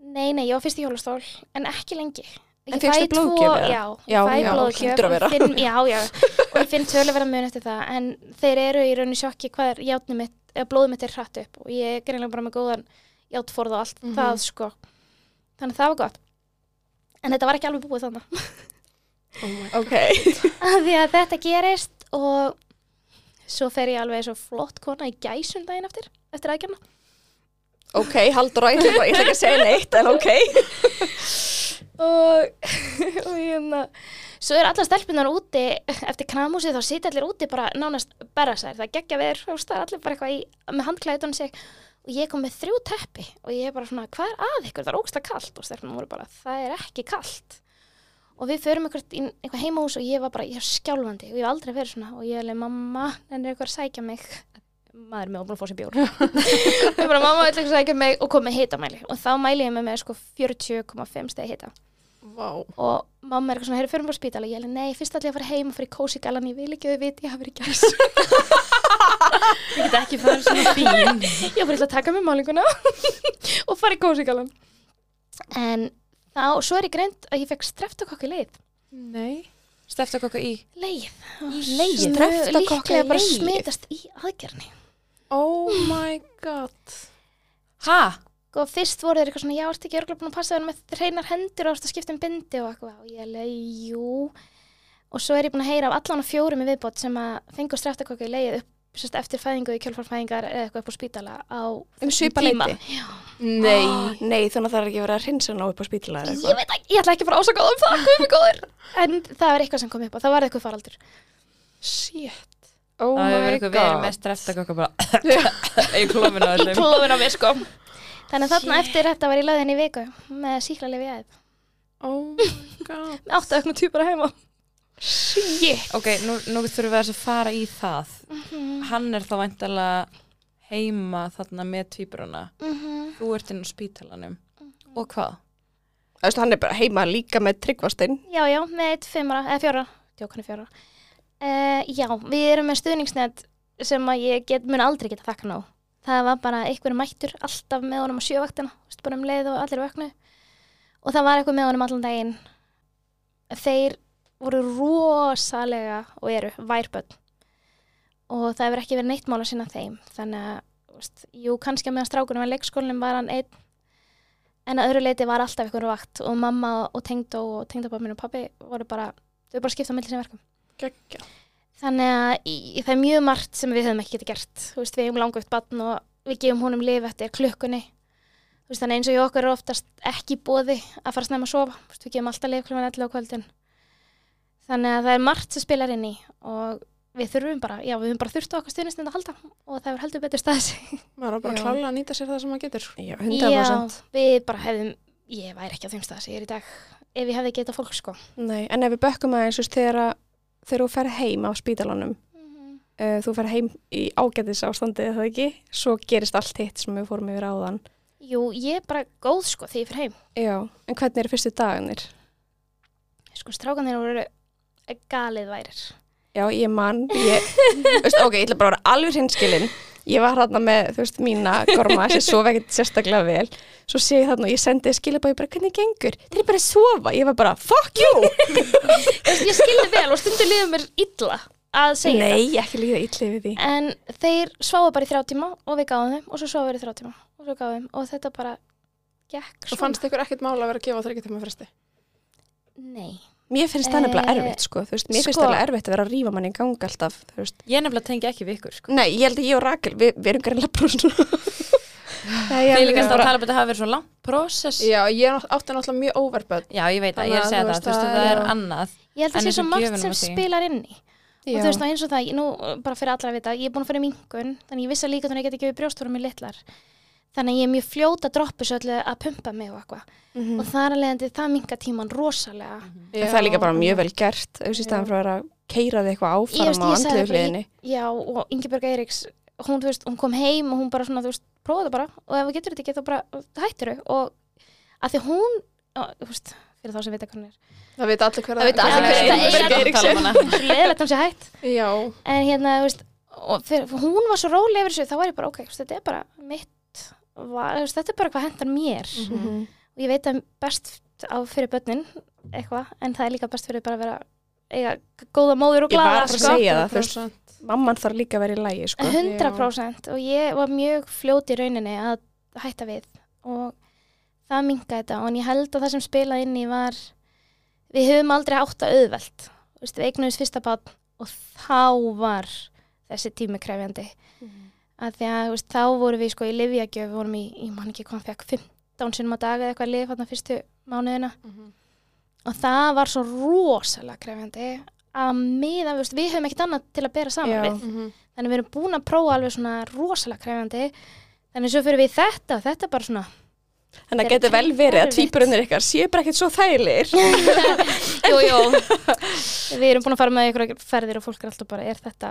Nei, nei, ég var fyrst í hjólastól en ekki lengi En tvo- blóðgjöf? Já, Já, já, finn, Já, já, og ég finn töluverða mun eftir það en þeir eru í rauninni sjokki hvað er játnum mitt, eða blóðum mitt er hratt upp og ég er greinlega bara með góðan játforð og allt Mhm. það sko. Þannig að það var gott. En þetta var ekki alveg búið þannig oh my Ok. að því að þetta gerist og svo fer ég alveg svo flott kona í gæsum daginn eftir eftir aðgerna Ok, Haldur, bara- ég ætla ekki að segja neitt, en ok. og, og hérna svo er allar stelpunar úti eftir kramúsið þá sitja allir úti bara nánast berra sær, það geggja veist, það er allir bara eitthvað í, með handklæðun sig og ég kom með þrjú teppi og ég er bara svona, hvað er að ykkur, það er ógsta kalt. Og stelpunar voru bara, það er ekki kalt. Og við förum eitthvað í eitthvað heimahús og ég var bara, ég er skjálfandi og ég hef aldrei verið svona. Og ég er alveg, mamma, en er eitthvað að sækja mig. Maður er með búin að fá sér bjór. Ég bara, mamma, ætla ekki að sækja mig. Og kom með hitamæli. Og þá mæli ég með með sko 40,5 stegi hita. Vá. og mamma er eitthvað svona, heyrðu, förum bara spítala. Og ég er alveg, nei, fyrst ætla ég að fara heim og fyrir kósi galan ég vil ekki að þau viti, ég hafi verið gæs Ég get ekki farið svona fín. ég var eitthvað að taka með málinguna og fara í kósi galan en þá, svo er ég greint að ég fekk streftakokk í leið Nei. Steftakokka í leið, leið? sem Streptokokka í líklega bara leið? smitast í aðgerni Oh my god. Ha? og fyrst voru þeir eitthvað svona, já, ertu ekki örgulega búin að passa þér með hreinar hendur og ertu að skipta um bindi og eitthvað, og ég leið, jú og svo er ég búin að heyra af allan að fjórum í viðbót sem að fengu streftakokka í leið upp sérst, eftir fæðingu í kjölfarfæðingar eða eitthvað upp á spítala á Um svipa tíma. leiti? Nei. Nei, þannig að það er ekki verið að hreinsa ná upp á spítala eða Ég eitthvað. veit ekki, ég ætla ekki að fara ásakað um það, mig góður. En það var eitthvað sem kom upp og það var eitthvað faraldur. Shit. Oh Það hefur my verið eitthvað verið god. með steftakokka bara í klófinu á Í öllum klófin á mér sko. Þannig að þarna eftir þetta var ég löðin í viku með síklarlefi aðeins. Oh my god. Með áttu auknum týpur að heima. Shit. Ok, nú, nú þurfum við að fara í það Hann er þá væntalega heima þarna með tvíbruna Mhm. Þú ert inn á spítalanum Og hvað? Þú veist, hann er bara heima líka með tryggvastinn. Já, já, með eitt fimmara, eða fjóra, djókunni fjóra. Uh, já, við erum með stuðningsnet sem að ég get, mun aldrei geta þakka ná. Það var bara einhverjum mættur alltaf með honum á sjövaktina, veist, bara um leið og allir vöknu. Og það var eitthvað með honum allan daginn. Þeir voru rosalega og eru værbönn. Og það hefur ekki verið neitt mál að sinna þeim. Þannig að, veist, jú, kannski að meðan strákunum var leikskólinum var hann einn en að öðru leiti var alltaf einhverju vakt og mamma og tengdó og tengdababmin og pappi voru bara, þau voru bara skipta á milli sem verkum. Gekkja. Þannig að í, það er mjög margt sem við höfum ekki getið gert. Veist, við hefum langveikt barn og við gefum honum lif eftir klukkunni. Veist, þannig eins og í okkur er oftast ekki bóði að fara snemma að sofa. Við gefum alltaf lif klukkan 11 á kvöldin. Þannig að það er margt sem spilar inn í og við þurfum bara, já, við höfum bara þurft á okkar stuðnistund að halda og það hefur heldur betur staðið sig. Maður er bara Já. klálega að nýta sér það sem maður getur. Já, Já, 100%. við bara hefðum, ég væri ekki á þeim stað sem ég er í dag ef ég hefði getað fólk sko. Nei, en ef við bökkum aðeins, þegar, að- þegar þú fer heim á spítalanum, uh, þú fer heim í ágætis ástandi, eða það ekki, svo gerist allt hitt sem við fórum yfir áðan. Jú, ég er bara góð sko þegar ég fyrir heim. Já, en hvernig eru fyrstu dagarnir? Sko, galið værir. Já, ég man, ég, veist, ok, ég ætla bara að vera alveg hinskilinn. Ég var þarna með, þú veist, mína gorma sem sofa ekkert sérstaklega vel. Svo sé ég þarna og ég sendi skilabæði bara, hvernig gengur? Þeir eru bara að sofa. Ég var bara, fuck you! Ég skildi vel og stundu liðum mér illa að segja Nei, ekki líða illa við því. En þeir sváðu bara í þrjá tíma og við gáðum þeim og svo sváðu við í þrjá tíma og svo gáðum þeim og þetta bara gekk Og fannst ykkur ekkert mála að vera að gefa þryggja tíma fresti? Nei. Mér finnst það nefnilega Eh, erfitt, sko. Þú veist, mér finnst sko- það erfitt að vera að rífa manni í gang alltaf, þú veist. Ég nefnilega tengi ekki við ykkur sko. Nei, ég held að ég og Rakel, við, við erum greinlega bara svona. Nei, Ég er alltaf að tala um að þetta hafi verið svo langt prósess Já, ég átti náttúrulega mjög óverböld. Já, ég veit að ég er að segja það, þú veist, það það er annað Ég held að En það sé svo margt sem spilar inn í. Og þú veist, eins og það, nú bara fyrir allra að vita, ég er búin að fyrir mingun, þannig ég vissi líka þannig að ég geti gefið brjóstvorum í litlar. Þannig að ég er mjög fljóta að droppa svo öllu að pumpa mig og eitthvað. Mhm. Og það er alveg það minga tíman rosalega. En það er líka bara mjög vel gert, staðan fyrir að keira þig eitthvað áfram á bara, hliðinni. Já, og Ingeborg Eiríks, hún, veist, hún kom heim og hún bara svona, þú veist, prófa það bara og ef þú getur þetta ekki, þá bara hættir þau og að því hún, þú veist, fyrir þá sem vita hvernig er. Það veit allir hver Það vita allir hver Já, það er. ég er að tala um hana. Svo leðilegt hún sé hætt. En hérna, þú veist, og fyrir, hún var svo róleg yfir þessu, þá var ég bara, ok, þetta er bara mitt, var, veist, þetta er bara hvað hendar mér. Mhm. Og ég veit að best á fyrir börnin, eitthvað, en það er líka best fyrir bara að vera, eiga góða móður og að sko. segja það, þú veist, 100%. mamman þarf líka að vera í lægi, sko. 100% og ég var mjög fljót í rauninni að hætta við og það minga þetta og ég held að það sem spilaði inn í var við höfum aldrei átt að auðvelt við eignuðist fyrsta bát og þá var þessi tími krefjandi að því að þú veist, þá vorum við sko í livjagjöf við vorum í, ég man ekki hvað fekk 15 sinum á dag eða eitthvað lif hann fyrstu mánuðina Mhm. og það var svo rosalega krefjandi að miða, við, við höfum ekkert annað til að bera saman Já. við Mhm. þannig við erum búin að prófa alveg svona rosalega krefjandi þannig svo fyrir við þetta og þetta er bara svona Þannig að getur vel verið að erfitt. tvíburunir ykkar séu bara ekkert svo þægilegir. jú, jú. við erum búin að fara með ykkur ferðir og fólk er alltaf bara, er þetta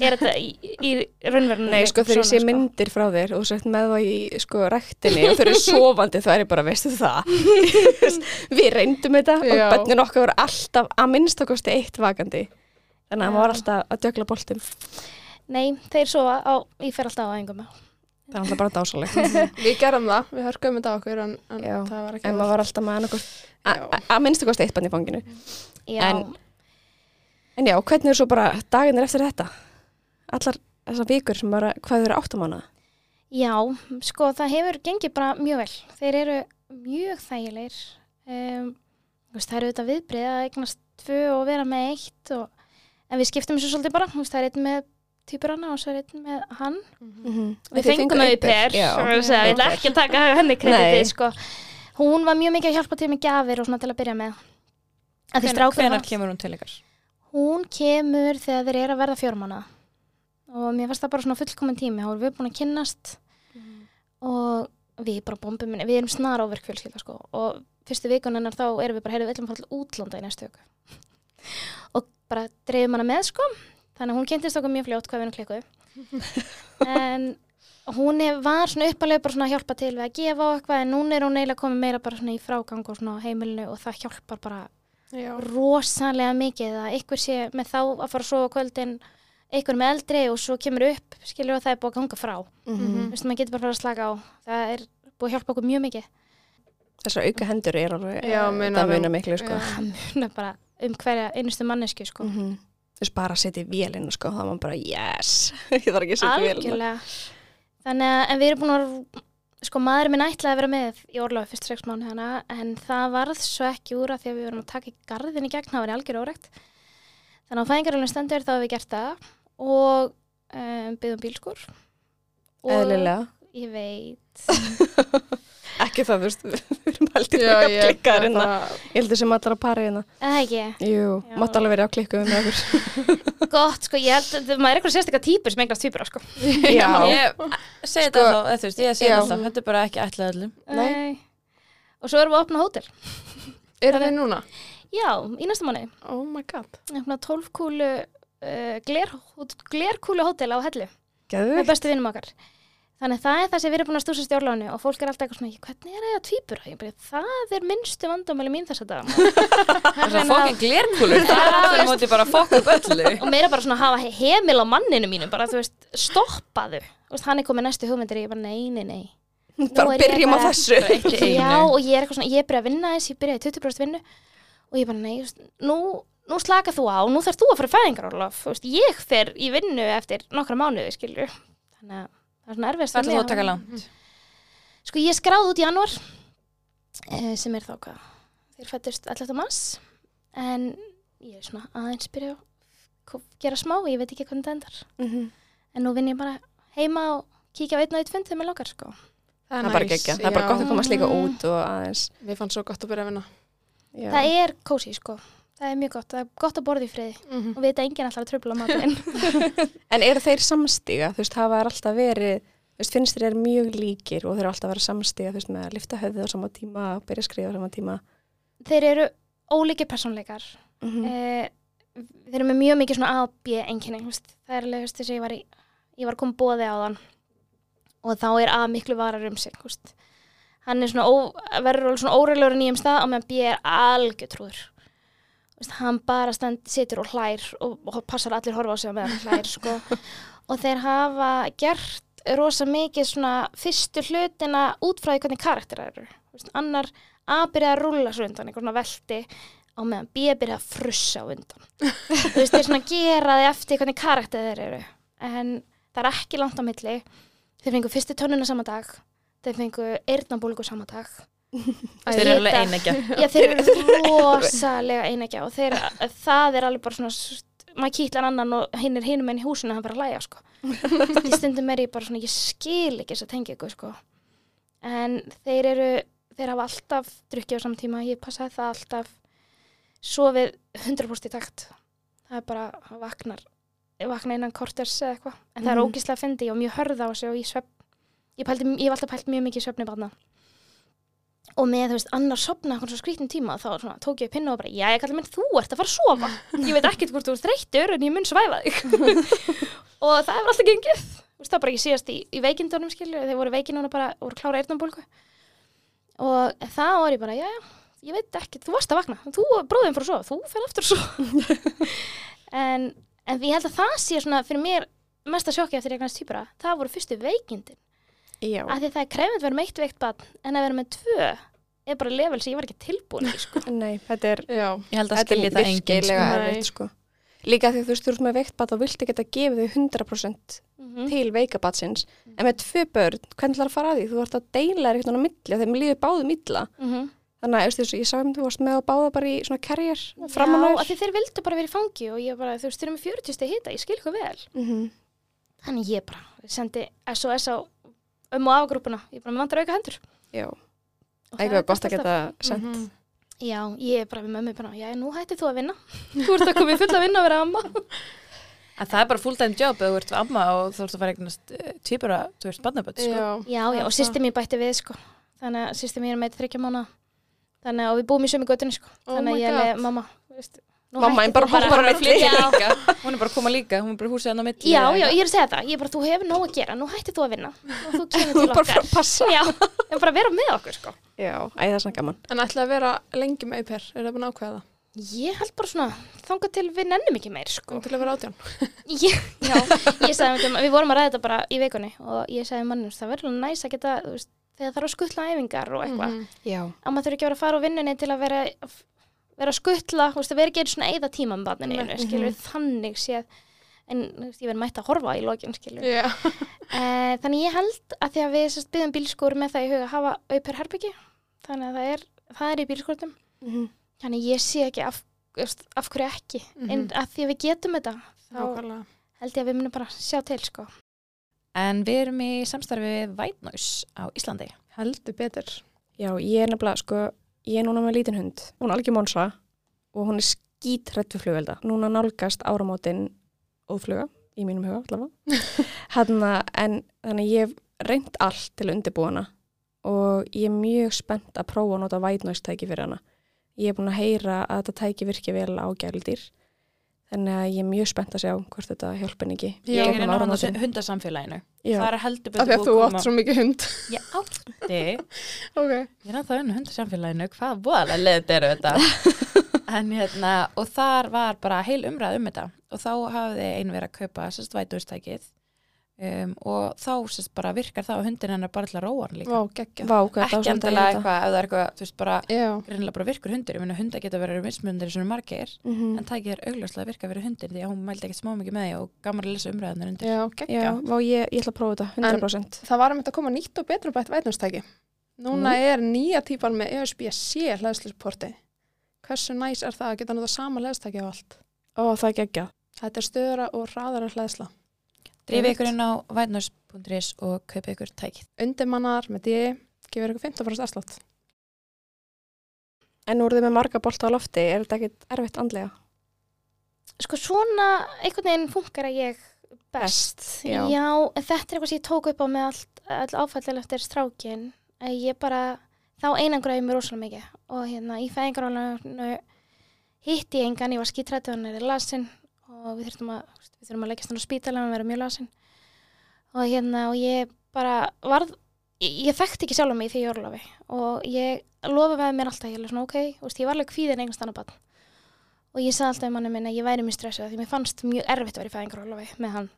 er þetta í, í raunverðinu Nei, sko, þegar ég sé myndir frá þér og þú sett með það í, sko, rektinni og þau eru sofandi, þá er ég bara, veistu það? Við reyndum þetta Já. og bönnin okkar voru alltaf að minnstakosti eitt vakandi. Þannig að maður var alltaf að djögla boltum. Nei, þeir sofa á, ég fer alltaf á æfingum Það er alltaf bara dásalegt. Við gerum það, við hörgum þetta okkur en, en Já, það var ekki En maður var alltaf með að minnstu kosti eitt bann í fanginu. Já, En- En já, hvernig er svo bara daginir eftir þetta? Allar þessar vikur sem bara, hvað þau eru áttamána? já, sko það hefur gengið bara mjög vel. Þeir eru mjög þægilegir. Um, það eru auðvitað viðbrið að eignast tvö og vera með eitt og, en við skiptum þessu svolítið bara. Það er einn með týpurana og svo er einn með hann. Mhm. Við fengum þau í per, ég ætla ekki að taka henni kreditið, sko. Hún var mjög mikið að hjálpa til með gjafir og svona til að byrja með. Var- kemur hún til ykkar? Hún kemur þegar þeir eru að verða fjórmána og mér fannst það bara svona fullkomin tími, þá erum við búin að kynnast og við bara bombum við erum snar áverk fjölskylda sko. Og fyrstu vikunennar þá erum við bara, heyrðu, við ætlum að fara til útlanda í næstu viku. Og bara dreifum hana með sko, þannig að hún kynntist okkur mjög fljótt hvað við erum klikkuð. En hún var svona uppalega bara svona að hjálpa til við að gefa og eitthvað en núna er hún eiginlega komið meira bara svona í frágang og svona á heimilinu og það hjálpar bara Já. rosalega mikið að ykkur sé með þá að fara að sofa kvöldin ykkur með eldri og svo kemur upp skilur að það er búið að ganga frá Mhm. Mhm. þú veist, maður getur bara að fara að slaka á það er búið að hjálpa okkur mjög mikið Þessar auka hendur er alveg, Já, munar það um- munar miklu, sko. Um hverja einustu mannesku sko. Mhm. Þú veist, bara að setja í vélina, sko, þá er maður bara, yes, ég þarf ekki að setja í vélina. algjörlega þannig að en við erum búin að sko maður minn ætlaði að vera með í orlofi fyrst sex mánu hana en það varð svo ekki úr að því að við vorum að taka í garðin í gegn það var í algjör órekt þannig að fæðingarölinn stendur þá hefur við gert það og um, byggðum bílskur Eðlilega. ég veit Ekki það, þú veist, við erum Já, að ég- klikka hérna. bara- Ég heldur sem allar að pari hérna. eða ekki, Jú, mátt alveg verið á klikku með okkur. gott sko ég held að maður er eitthvað sérstaklega típur sem eignast típur sko. Já. Ég segi þetta þá, eða þú veist, ég segi þetta þá, þetta er bara ekki ætlað öllum. Nei. og svo erum við að opna hótel Eru þið núna? já, í næsta mánu Oh my god. 12 kúlu uh, gler, glerkúlu hótel á hellu. Gæðu með bestu vinnum okkar. Þannig að það er það sem við erum búin að stúsa stjórlánu og fólk er alltaf eitthvað svona, hvernig er það að ég bara, það er minnstu vandamæli mín þess að dag Það er fokkin glerkúlur, það er aftur á móti bara fokk upp öllu. og meira bara svona að hafa he- hemil á manninu mínum bara þú veist, stoppaðu veist, hann er komið næstu hugmyndir og ég bara, nei, nei, nei. Bara er ég byrjum á bara- þessu. Bara í Já, og ég er eitthvað svona, ég er byrjað að vinna þess, ég byrjaði í 20% vinnu. Og ég bara, nei, veist, nú, nú slaka þú á, nú þarf þú að fara fæðingarólof, þú veist, ég fer í vinnu eftir nokkra mánuði, skilur, þannig að það er svona erfiðast Það ætla þú að taka langt. Sko, ég skráði út í januar, eh, sem er þá hvað, þeir fættust 11. mars, en ég er svona aðeins byrja að gera smá, ég veit ekki hvernig það endar, Mhm. en nú vinn ég bara heima og kíkja og eitt fund þegar mér langar, sko. Það er bara næs, geggja. Það er bara gott að komast líka út og aðeins. Mér fannst svo gott að byrja að vinna. Já. Það er kósi, sko. Það er mjög gott. Það er gott að borða í friði Mhm. og við þetta enginn alltaf að tröfla maturinn. En eru þeir samstiga? Þú veist, hafa þeir alltaf verið, þú veist, finnst þeir eru mjög líkir og þeir eru alltaf verið samstiga, þú veist, með að lifta höfðið á sama tíma, byrja að skrifa á sama tíma. Þeir eru ólíkir persónleikar. Mm Eh, þeir eru með mjög mikið svona A og B enginni. Það er alveg þess að ég var, í, ég var kom bóði á þann og þá er A miklu varar um sig. Veist. Hann er svona, ó, verður alveg svona óreilegur í nýjum stað og meðan B er algjör trúður. Hann bara stend, situr og hlær og, og passar allir horfa á sig meðan hann hlær sko. og þeir hafa gert rosa mikið svona fyrstu hlutina út frá því hvernig karakterar eru. Veist, annar A byrjaði að rúlla svo undan einhver svona velti á meðan B byrjaði að frussa undan. Þú veist þeir svona gera því eftir hvernig karakterar þeir eru. En það er ekki langt á milli. Þeir fengu fyrstu tönnuna sama dag. Þeir fengu eyrnabólgu sama dag Þeir eru alveg einegja. Já, þeir eru rosalega einegja og þeir, það er alveg bara svona maður kýtlar annan og hinn er hinum enn í húsinu og hann bara að hlæja sko. í stundum er ég bara svona, ég skil ekki þess að tengja ykkur sko. en þeir eru þeir hafa alltaf drukkið á saman tíma ég passaði það alltaf sofið 100% í takt það er bara, það vaknar vakna innan korters eða eitthvað en það er Mhm. ógislega fyndi og mjög hörða á sig og ég svepp ég, pældi, ég hef alltaf pælt mjög mikið í svefni barna og með, þú veist, annar sopna eitthvað svo skrítin tíma, þá svona, tók ég pinna og bara, já, ég kallar minn, þú ert að fara að sofa. Ég veit ekkert hvort þú ert þreyttur en ég mun svæfa þig. Og það hefur alltaf gengið. Þú veist, það bara ekki síðast í, í veikindunum skilju, þeir voru veikin núna bara, voru klára eyrnambólku og þá var ég bara, já, já, ég veit ekkert þú varst að vakna, þú bróðum fyrir að sofa, þú fer aftur að sofa. En, en ég held að það sé svona fyrir mér mesta sjokki eftir Já, af því það er krefend að vera með eitt veikt barn en að vera með tvö er bara level sem ég var ekki tilbúin í sko. nei, þetta er Já, Ég held að Þetta skilja það enginn virkilega sko. erfitt sko. Líka því að þú veist, þú ert með veikt bat þá viltu geta gefið þau 100% mm til veikabatsins en með tvö börn, hvernig ætlar að fara að því? Þú ert að deila þér eitthvað á milli þeim líður báðum illa -hmm. þannig að þú veist, ég sá um þú varst með að báða bara í svona karriér Já, framan af því þeir vildu bara vera í fangi og ég bara, þú veist, þeir eru með 40 steg hita, ég skil eitthvað vel mm -hmm. þannig ég bara sendi SOS á um og afgrúpuna, ég bara, með vantar auka hendur. Já, Og eitthvað gott að geta sendt Mhm. Já, ég er bara við mömmu bara, já, nú hætti þú að vinna. Þú ert að koma í fulla vinna að vera amma. En það er bara full time job þú ert amma og þú ert að fara eignast týpura, þú veist, barnaböld, sko. Já, Já, já, og Það- sýsti mín bætti við, sko. Þannig að sýsti mín er með þryggja mánu Þannig að og við búum í sömu göttunni, sko. Oh Þannig að ég God. er mamma, þú veist. nú Mamma en bara þú hoppar á milli. Hún er bara að koma líka, hún er bara húsið hann á milli. já, já, ég er að segja það Ég er bara, þú hefur nóg að gera, nú hættir þú að vinna Og þú kemur Þú til er bara að passa Já, en bara vera með okkur, sko Já, æ, það er svona gaman en ætla að vera lengi með auper, er það búin að ákveða það? Ég held bara svona, þangað til við nennum ekki meir, sko Kom til að vera átján. ég, Já, ég sagði um, við vorum að ræða þetta bara í vikunni og ég sagði mannum, það verður alveg næs að geta, þegar það þarf að skuttla æfingar og eitthvað, Mhm. Já, að maður þurfi ekki að vera að fara á vinnunni til að vera, vera að skuttla, þú veist, að vera ekki einu svona eða tíma með barninu, einu, skilur, þannig séð, en þú veist, ég verð mætt að horfa í lokin, skilur. Já, E, þannig ég held að því að við sérst byggðum bílskúr með það í huga að hafa auper herbyggi, þannig að það er, það er í bílskúrtum, mm þannig ég sé ekki af, af hverju ekki, en að því að við getum þetta, þá nákvæmlega. held ég að við munum bara sjá til, sko. En við erum í samstarfi við White Noise á Íslandi. Heldur betur. Já, ég er nefnilega, sko, ég er núna með lítinn hund. Hún er algjör mónsa og hún er skítrætt við flugvelda. Núna nálgast áramótin óðfluga, í mínum huga allavega. Hanna, en þannig ég hef reynt allt til að undirbúa hana og ég er mjög spennt að prófa að nota white noise tæki fyrir hana. Ég er búin að heyra að þetta tæki virki vel á gældir. Þannig að ég er mjög spennt að sjá hvort þetta hjálpin ekki. Ég er inn á hundasamfélaginu. Já. Það er heldur Af betur því að búið þú að átt koma. svo mikið hund. Ég átti, ok. ég er ennþá inn á hundasamfélaginu, hvað voðalega leðið eru þetta. en hérna, og þar var bara heil umræð um þetta. Og þá hafði einu verið að kaupa sérst White Noise tækið. Um, og þá sérst bara virkar það á hundin hennar bara til að róa hann líka. Vá, geggja. Vá, Ekki endilega eitthvað, það er eitthvað, þú veist bara, Já, greinilega bara virkur hundur. Ég meina hunda geta verið mismundir eins og margir. Mhm. En tækið er augljóslega að virka fyrir hundin því að hún mældi ekkert smá mikið með því og gaman að lesa umræðunar undir. já, Já, geggja. vá, ég, ég ætla að prófa þetta, 100%. Það var að mynda að koma nýtt og betra bætt vætnastæki. Núna er nýja típan með ESB-C hlæðslusporti. Hversu næs er það að geta allt? Drifið ykkur inn á vætnars.is og kaupið ykkur tækið. Undirmannar með D, gefur ykkur 15% afslátt. En nú eru þið með marga bolta á lofti, er þetta ekkit erfitt andlega? Sko svona einhvern veginn funkar að ég best. já. en þetta er eitthvað sem ég tók upp á með allt, all áfællin eftir strákin. Að Ég bara, þá einangraði mér rosalega mikið. Og hérna í fæðingarálinu hitti ég engan, ég var skítrættið hann er lasin og við þurfum að, við þurfum að leggja stann á spítalega og vera mjög lasin. Og hérna og ég bara varð, ég, ég þekkti ekki sjálf mig því ég var orlofi og ég lofa með mér alltaf, ég er svona ok, veist, ég var alveg kvíðin einhvers stannar bann og ég sagði alltaf í manni minn að ég væri mjög stressuð því mér fannst mjög erfitt að vera í fæðingarólofi með hann.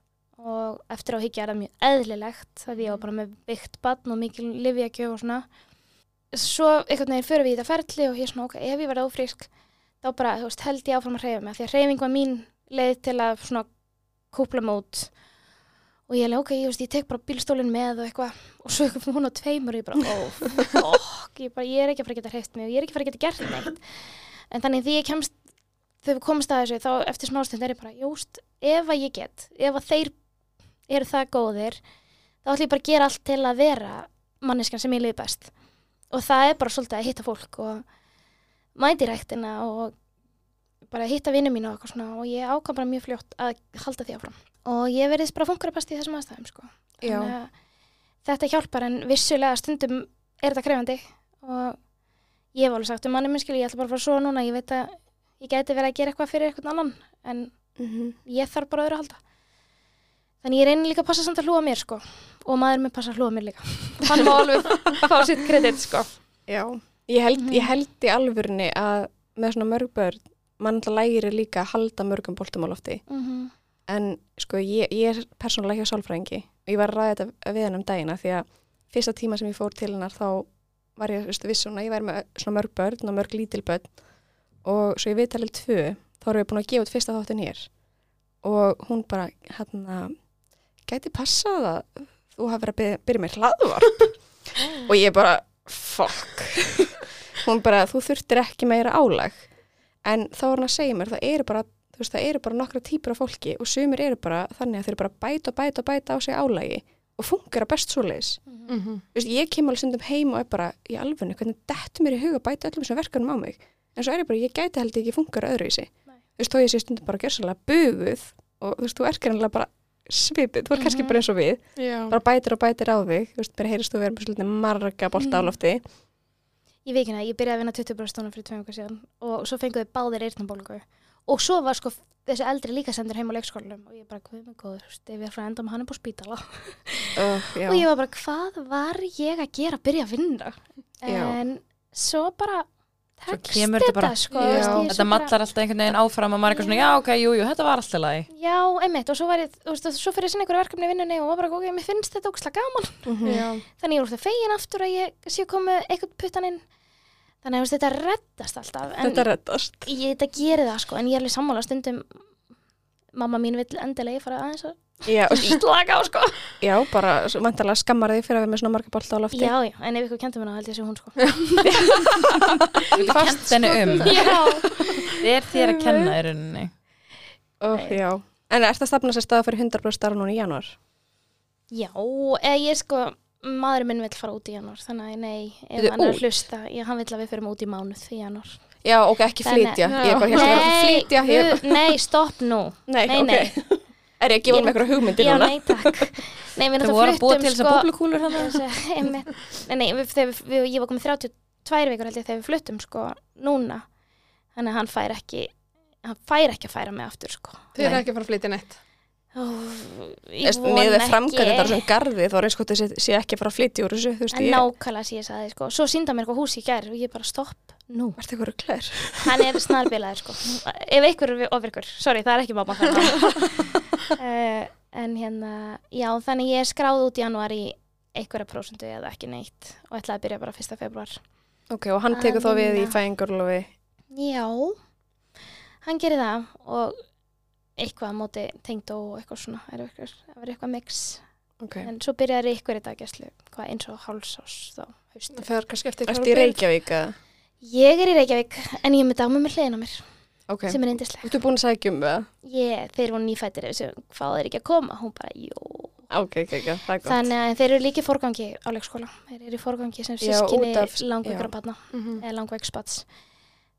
Og eftir á higgja er það mjög eðlilegt því ég var bara með byggt bann og mikil livjakjöf og svona. Svo einhvern veginn fyrir við í þetta ferli og ég svona ok, ef ég verði ófrísk þá bara, þú veist, held ég áfram að reyfa mig því að reyfing var mín leið til að svona kúpla mót og ég er ok, ég, veist, ég tek bara bílstólinn með og eitthvað. Og svo eitthvað hún á tveimur og ég bara, ó, fokk ég, bara, ég er ekki að fara að geta hreift mig og ég er ekki að fara að geta gert neitt. En þannig því ég kemst þegar við komumst að þessu þá eftir smástund er ég bara, júst, ef að ég get ef að þeir eru það góðir þá ætlum ég bara að gera allt til að vera manneskan sem ég liði best. Og það er bara svolítið að hitta fólk og mæti ræktina og bara hitta vinnu mínu og eitthvað svona og ég ákvað bara mjög fljótt að halda því áfram. Og ég verðist bara funkar best í þessum aðstæðum sko. Þannig að þetta hjálpar en vissulega stundum er þetta krefandi og ég hef alveg sagt um manni minn skil ég ætla bara að fara svo núna ég veit að ég gæti verið að gera eitthvað fyrir eitthvað annan en Mm ég þarf bara öðru að halda. Þannig ég reynir líka að passa samt að hlúa mér sko og maður með passa að hlúa mér líka. Hann má alveg fá sitt kredit sko. Já, ég held, Mhm. ég held í alvörunni að með svona mörg börn, mann lægir líka að halda mörgum boltum á lofti. mm En sko, ég, ég er persónulega hjá sálfræðingi og ég var að ræða þetta við hann um dagina því að fyrsta tíma sem ég fór til hennar þá var ég, veistu, viss svona, ég væri með svona mörg börn og mörg lítil börn. Og svo ég viðtalið tvö, þá erum við búin að gefa út fyrsta þáttin hér. Og hún bara, hérna gæti passað að þú hafi verið að byrja, byrja með hlaðvarp? Og ég bara, fuck. Hún bara, þú þurftir ekki meira álag en þá var hann að segja mér, það eru bara þú veist, það eru bara nokkra típur af fólki og sumir eru bara þannig að þeir eru bara að bæta og bæta og bæta á sig álagi og funkar best svoleiðis Mm -hmm. Þú veist, ég kem alveg stundum heim og er bara í alfunni, hvernig dettur mér í huga að bæta öllum þessum verkanum á mig en svo er ég bara, ég gæti held ekki funkar öðruvísi Nei. þú veist, þó ég sé stundum bara gjörsalega buguð og þú veist, þú er kannilega bara svipið, þú er kannski Mhm. bara eins og við Já. bara bætir og bætir á þig, þú veist, bara heyrist þú verið með svolítið marga bolta á Mhm. Ég veit ekki það, ég byrjaði að vinna 20 bröstónum fyrir tveim okkar síðan og svo fenguðu báðir eyrnabólgu og svo var sko þessi eldri líka sendur heim á leikskólanum og ég bara, hvað með góður, þú veist, ef ég er frá enda með hann upp á spítala. Uh, já, og ég var bara, hvað var ég að gera að byrja að vinna? Já. en svo bara Svo kemur þetta bara. sko, Já. ég Þetta mallar alltaf einhvern veginn áfram og maður er eitthvað svona, já, ok, jú, jú, þetta var alltaf lagi. Já, einmitt, og svo var ég, veist, svo fyrir að sinna einhverju verkefni í vinnunni og var bara, ok, mér finnst þetta ógslag gaman mhm. Já. þannig ég er úr það fegin aftur að ég sé komið eitthvað puttan inn þannig að þetta reddast alltaf en þetta reddast ég, þetta gerir það sko, en ég er alveg sammála stundum mamma mín vill endilega ég fara aðeins að já, slaka á sko. Já, bara vantarlega skammar þig fyrir að vera með svona marga bolta á lofti. Já, já, en ef ykkur kentum mér það held ég sé hún sko. Þú kent henni um. já, Þið er þér að kenna í rauninni. oh, já. en er þetta stafna sér staða fyrir 100% starf núna í januar? já, eða ég sko maðurinn minn vill fara út í janúar þannig að nei, ef hann er að hlusta ég, hann vill að við förum út í mánuð í janúar. Já, ok, ekki flytja. Að að guð, nei, stopp nú. Nei, nei, ok. nei. Er ég að gefa Ég- með eitthvað hugmyndir já, núna? nei, takk nei, við Þau náttúrulega voru að búa til þessar sko- búblukúlur hann. Þessi- einmitt. Nei, nei, við, þegar við, við, ég var komið 32 vikur held ég þegar við fluttum sko núna þannig að hann fær ekki hann fær ekki að færa mig aftur sko Þið eru Nei. ekki að fara að flytja neitt. Ó, ég Með vona framkvæmd þetta ekki svona garði þá er eins og þetta sé, sé ekki að fara að flytja úr þessu Þú veist, en ég nákvæmlega sé ég sagði sko svo sínda mér eitthvað hús í gær og ég bara stopp nú Vart eitthvað klær? hann er snarbilaður sko ef einhver er ofirkur, sorry það er ekki mamma þannig uh, en hérna já þannig ég er skráð út í janúar í einhverja prósundu eða ekki neitt og ætlaði að byrja bara 1. februar Ok, og hann tekur þá Að við í vinna. fæðingarlofi Já, hann gerir það og eitthvað á móti tengd og eitthvað svona, er eitthvað, það verður eitthvað mix. Ok En svo byrjar ykkur í dagjastlu, hvað eins og hálsás þá, haustu. Það fer kannski eftir í Reykjavík eða? Ég er í Reykjavík, en ég er með dámu með hliðin á mér, Ok sem er indisleg. Þú búin að sækja um það? Ég, þeir voru nýfættir, þessu, hvað er ekki að koma? Hún bara, jú. Ok, ok, ok, það er gott Þannig að þeir eru líka í forgangi á leikskóla. Þeir eru í forgangi sem sískinni langveikra já. barna. Mhm. eða langveikspats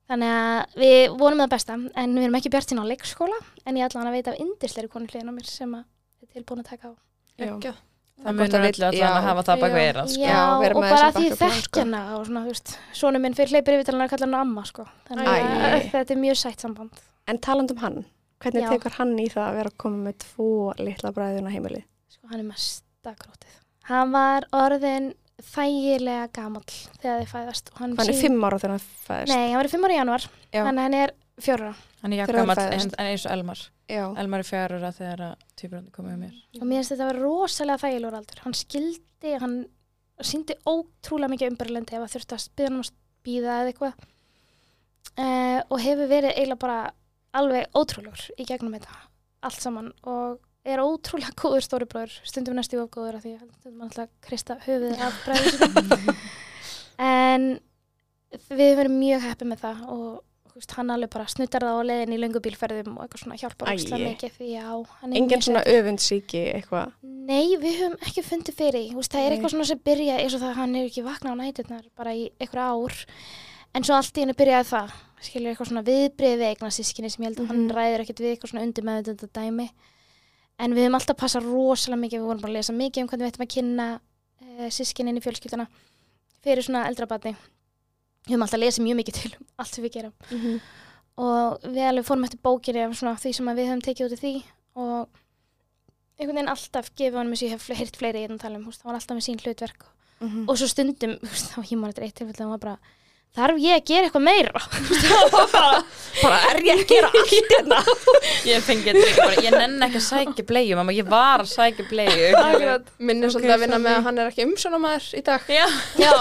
þannig að við vonum það besta en við erum ekki bjart sín á leikskóla en ég ætla hann að veita af indisleiri konu hliðin á mér sem að er tilbúin að taka á. Það munur já. að hafa það bak Já. við eirað, sko. Og bara því backup plan, þekk sko. svona, minn fyrir hleypir yfir að kalla hana amma, sko þannig að þetta er mjög sætt samband En taland um hann Hvernig Já. tekur hann í það að vera að koma með tvo litla bræðuna heimili? sko, hann er mesta grótið hann var orðin þægilega gamall þegar þið fæðast og hann, Hann er fimm ára þegar hann fæðist Nei, hann var fimm ára í januar þannig hann er fjóra Hann er Þegar jakkamall hann fæðist. en eins og Elmar. Já, Elmar er fjárur að þegar að týpurandi komið með mér. og mér finnst þetta að vera rosalega þægilegur aldur hann skildi, hann síndi ótrúlega mikið umbærlendi ef að þurfti að spila hann að býða eða eitthvað uh, og hefur verið eiginlega bara alveg ótrúlegur í gegnum þetta allt saman og er ótrúlega góður stóri bróður stundum næstu of góður af því að stundum alltaf krista höfuðið af bræður en við höfum verið mjög heppið með það og veist, hann alveg bara snuttar það á leiðin í löngubílferðum og eitthvað svona hjálpar Æi. ókslega mikið því já, engin svona öfundsíki eitthvað Nei, við höfum ekki fundið fyrir veist, Það er Nei. eitthvað svona sem byrja eins og það að hann er ekki vaknað á næturnar bara í eitthvað ár en svo allt í hennu byrjaði það skilur eitthvað svona viðbrið við eignar sískinni sem ég held að hann Mhm. ræður ekkert við eitthvað svona undir með þetta dæmi en við höfum alltaf passað rosalega mikið við vorum bara að lesa mikið um hvernig við ættum að kynna uh, sískinni inn í fjölskylduna fyrir svona eldra batni við höfum alltaf lesið mjög mikið til um allt sem við gerum. Og við alveg fórum eftir af svona því sem við höfum tekið út í því og einhvern veginn alltaf gefið honum eins og ég hef heyrt fleiri í þann talum, það var alltaf með sín hlutverk. Mhm. og svo stundum, þá hímar þetta eitt tilfell það var bara, þarf ég að gera eitthvað meira? Bara er ég að gera allt hérna? Ég fengi þetta líka bara, ég nenni ekki að sækja bleiu mamma, ég var að sækja Akkurat. Minn er svolítið að vinna með að hann er ekki umsjónamaður í dag. Já, já,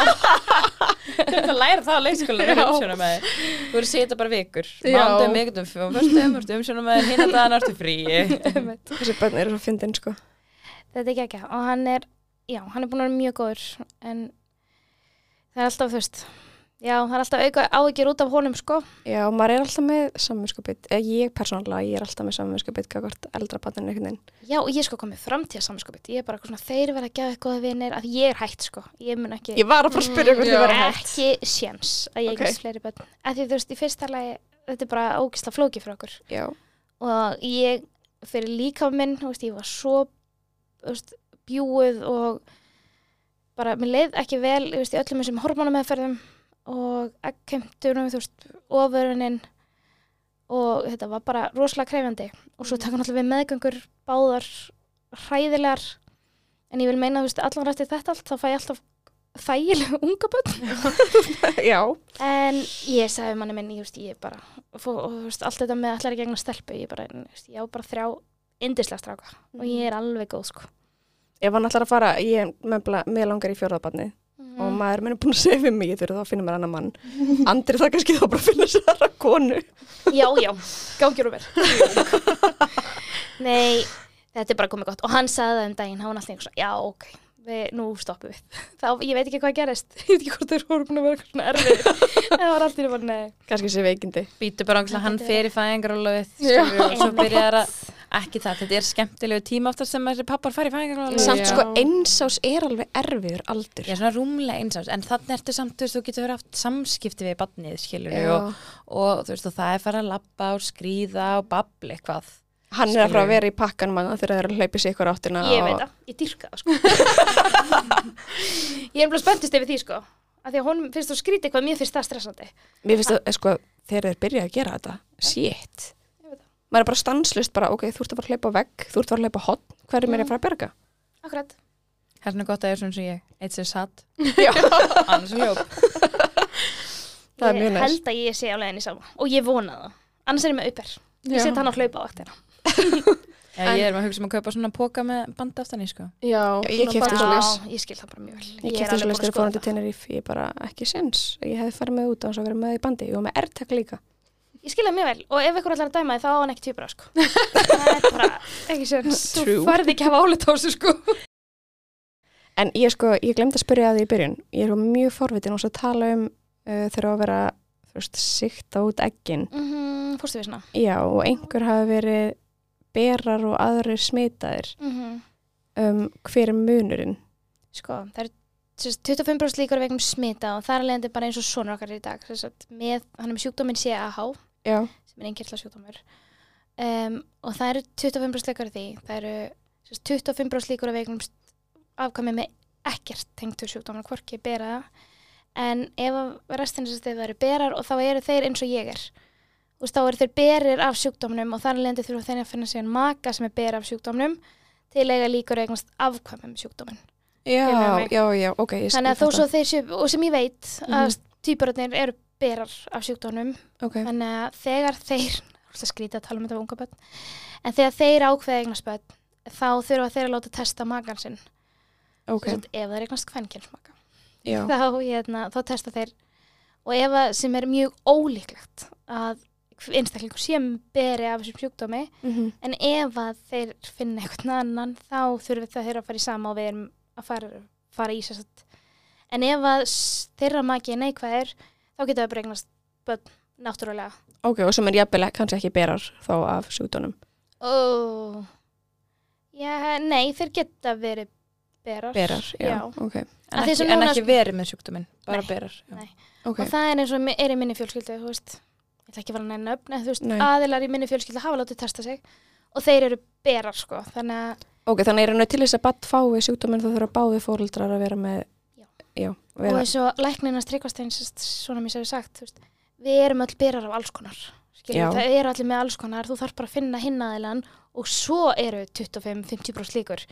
að læra það á leikskóla þig Þú eru að setja bara vikur. Mándum, miðgundum, fyrstum, með hinn að það ertu frí. Þessi börn eru svo fyndin sko. Þetta er ekki og hann er, já, hann er búin að vera mjög góður en það er alltaf, veist já, það er alltaf áhyggjur út af honum, sko. Já, maður er alltaf með samvinskupið ég persónulega, ég er alltaf með samvinskupið gagvart eldra barninu einhvern veginn. Já, og ég er sko komið framtíða samanskopið ég er bara svona, þeir verða að gefa eitthvað vinir að ég er hætt, sko, ég mun ekki ég var að fara að spyrja Já. þið verið hægt ekki séns að ég Ok. eignast fleiri börn. Að því þú veist, í fyrsta lagi þetta er bara ógisla flóki fyrir okkur. Já, og ég fyrir líka minn, veist, ég var svo veist, bjúið og bara, mér leið ekki vel veist, í öllum þessum hormonameðferðum og ekkemtunum, þú veist ofurinn og þetta var bara rosalega krefjandi. Og svo taka náttúrulega við meðgöngur báðar hræðilegar. En ég vil meina, þú veist, allan rætti þetta allt þá fæ ég alltaf þægilega unga börn. Já, En ég sagði manni minn, ég veist, ég bara, og, þú veist, allt þetta með allar í gegna stelpu, ég bara, þú veist, ég á bara þrjá indislega stráka. Og ég er alveg góð, sko. ef hann ætlar að fara ég með, með langar í fjórðabarni og maður minn er búin að segja við mig þurfi þá finna mér annan mann Andri það kannski þá bara finna sér aðra konu Já, já, gangjur og verð. Nei, þetta er bara komið gott og hann sagði það um daginn, hann var alltaf einhvers já, ok, við, nú stoppum við. Þá, ég veit ekki hvað gerist, ég veit ekki hvort þeir voru búin að vera svona erfið. það var alltaf bara, nei. kannski sé veikindi Býtu bara hann Já. skilurðu, og svo byrjar að ekki það, þetta er skemmtilegu tíma oftast sem þessi pappar fari Já. samt sko einsás er alveg erfiður aldur Já, svona rúmlega einsás, en þannig ertu samt, þú veist, þú getur verið haft samskipti við barnið, skilur og, og þú veist, og það er farið að labba og skríða og babla eitthvað. hann er að fara að vera í pakkan manna þegar þeir eru að hlaupa sér ykkur áttina Ég og- veit það, ég dyrka það, sko. ég er bara spenntist yfir því, sko. Af því að honum finnst þú skrítið eitthvað, mér finnst það stressandi. Mér finnst það, sko, þegar þeir byrja að gera þetta, shit. Ég. Maður er bara stanslust bara, ok, þú ert að fara að hlaupa á vegg, þú ert að fara að hlaupa á hotn, hver er mér að fara að berga? Akkurat. Það er svona gott að ég er svona sem ég, eitt sem satt, Já. annars er hljóp. Það er ég mjög næs. held að ég sé á leiðinni sama og ég vona það. Annars er ég með auper. Ég set hann á hlaupa á vaktina. Já, ég er með að hugsa um að kaupa svona póka með bandi aftan í, sko. Já, ég keypti bara- svoleiðis. Já, ég skil það bara mjög vel. Ég er alveg svo að þegar fórum til skoða það. Tenerife, ég bara ekki sens. Ég hefði farið með út á þess að vera með í bandi, ég var með ertak líka. Ég skil það mjög vel og ef ykkur ætlar að dæma því þá á hann ekki tvíbra sko. það er bara ekki. True. Þú færði ekki að hafa álit á þessu sko. En ég sko, ég glemdi að spyrja að því í byrjun. Ég er sko mjög forvitin og svo tala um uh, þegar á að vera, þú veist, sikta út eggin. Mm -hmm, Fórstu við svona? Já, og einhver hafi verið berar og aðrir smitaðir. Mm Um, hver er munurinn? Sko, það er sem sagt, 25% líkur vegum smita og það er leiðandi bara eins og sonur okkar í dag. Með, hann er með sjúkdóminn CAH Já, sem er einkirla sjúkdómur um, og það eru 25% líkur af því. Það eru sagt, 25% líkur af vegum afkvæmi með ekkert tengtur sjúkdómur, hvorki bera það. En ef að restin þess að það eru berar og þá eru þeir eins og ég er. Veist, þá eru þeir berir af sjúkdómnum og þar leðandi þurfa þeir að finna sig en maka sem er ber af sjúkdómnum til eiga líkur eignast afkvæmi með sjúkdómin. já, já, já, ok, ég Þannig að þó svo þeir séu, og sem ég veit að Mhm. týpurarnir eru berar af sjúkdómnum, Ok, þannig að þegar þeir, það skrítið að tala um þetta af unga börn, en þegar þeir ákveða eignast börn, þá þurfa þeir að láta testa magan sinn, ok, okay. ef það er eignast kvennkjörnsmaka. Þá, hérna, þá testa þeir, og ef að sem er mjög ólíklegt að einstaklingur sé beri af þessum sjúkdómi, mhm, En ef þeir finna einhvern annan þá þurfum það þeirra að fara í sama og við erum að fara, fara í sér. En ef þeirra maki er neikvæðir þá getur það bara eignast börn náttúrulega. ok, og sem er jafnvel kannski ekki berar þá af sjúkdónum. Ó, já, nei, þeir geta verið berar. Berar, já, Já. ok, En ekki, sem en núna- ekki verið með sjúkdóminn, bara Nei. berar. já. Nei. ok, Og það er eins og er í minni fjölskyldu, þú veist. Ég ætla ekki að fara að nefna öfn, en þú veist, Nei. aðilar í minni fjölskyldu hafa látið testa sig og þeir eru berar, sko. Þannig að ok, þannig er hann til þess að badd fái sjúkdóminn þá þurfa báði fóreldrar að vera með, Já. já, og eins og lækninast tryggvasteins svona mér sér sagt, þú veist, við erum öll berar af alls konar það eru allir með alls konar, þú þarf bara að finna hinnaðilan og svo eru 25-50% líkur.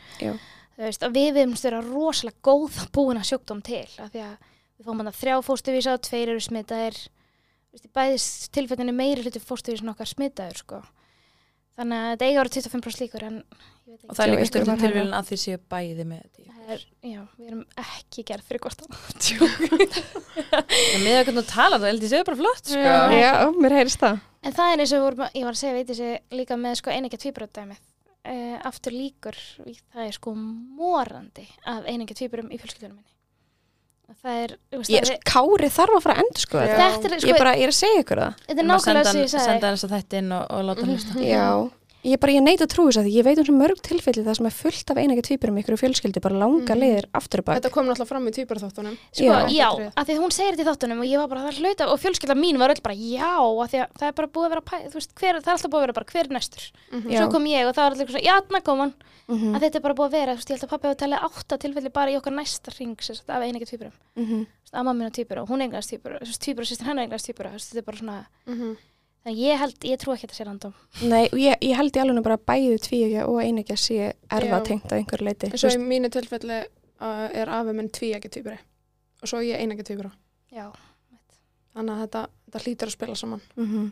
Veist, við við vera rosalega góð búin að sjúkdóm til af því að við hann að þrjá fóstuvísa tveir eru smitaðir. Þú veist, í bæðis tilfellinu meiri hluti fóstuvísin okkar smitaður sko. Þannig að þetta eiga ára 25% líkur en ég veit Og það er líka stundum tilvílun að þið séu bæði með þetta. Það er, já, við erum ekki gerð fyrir hvort. En með að þú tala þá held ég séu bara flott, sko. Já. Já, mér heyrist það. En það er eins og að- ég var að segja, veit þessi líka með sko einingja tvíbröðdæmið. Uh, aftur líkur, það er sko morandi af einingja tvíbröðum í fjölskyldunum minni. Það er, þú veist, Ég, það sko, er, Kári þarf að fara að endur sko þetta. er Ég, sko, bara, ég er að segja ykkur það. þetta er að nákvæmlega sem ég sagði. Senda hans að þetta inn og, og láta hlusta. Já. Ég, bara, ég neita að trúi þess að því ég veit um svo mörg tilfelli það sem er fullt af einægja tvíburum ykkur fjölskyldu bara langa Mhm. liðir aftur og bak. Þetta kom náttúrulega fram í tvíbarþáttunum. Sko, Já. já, Atriði. af því að hún segir þetta í þáttunum og ég var bara, það er hluta og fjölskylda mín var öll bara, já, af því að það er bara búið að vera, veist, hver, það er alltaf búið að vera bara, hver er næstur? Já. Svo kom ég og það var allir svona, já, þarna kom hann, Mhm, að þetta er bara búið að vera, þú veist, ég held að pappi hefur talið átta tilfelli er þannig ég held, ég trú ekki að þetta sé random. Nei, ég, ég held í alveg bara að bæði tvíegja og einægja sé erfa tengt að einhverju leiti. En svo í mínu tilfelli uh, er afi minn tvíækja tvíburi og svo ég einækja tvíbura. Já. Þannig að þetta, þetta hlýtur að spila saman. mm -hmm.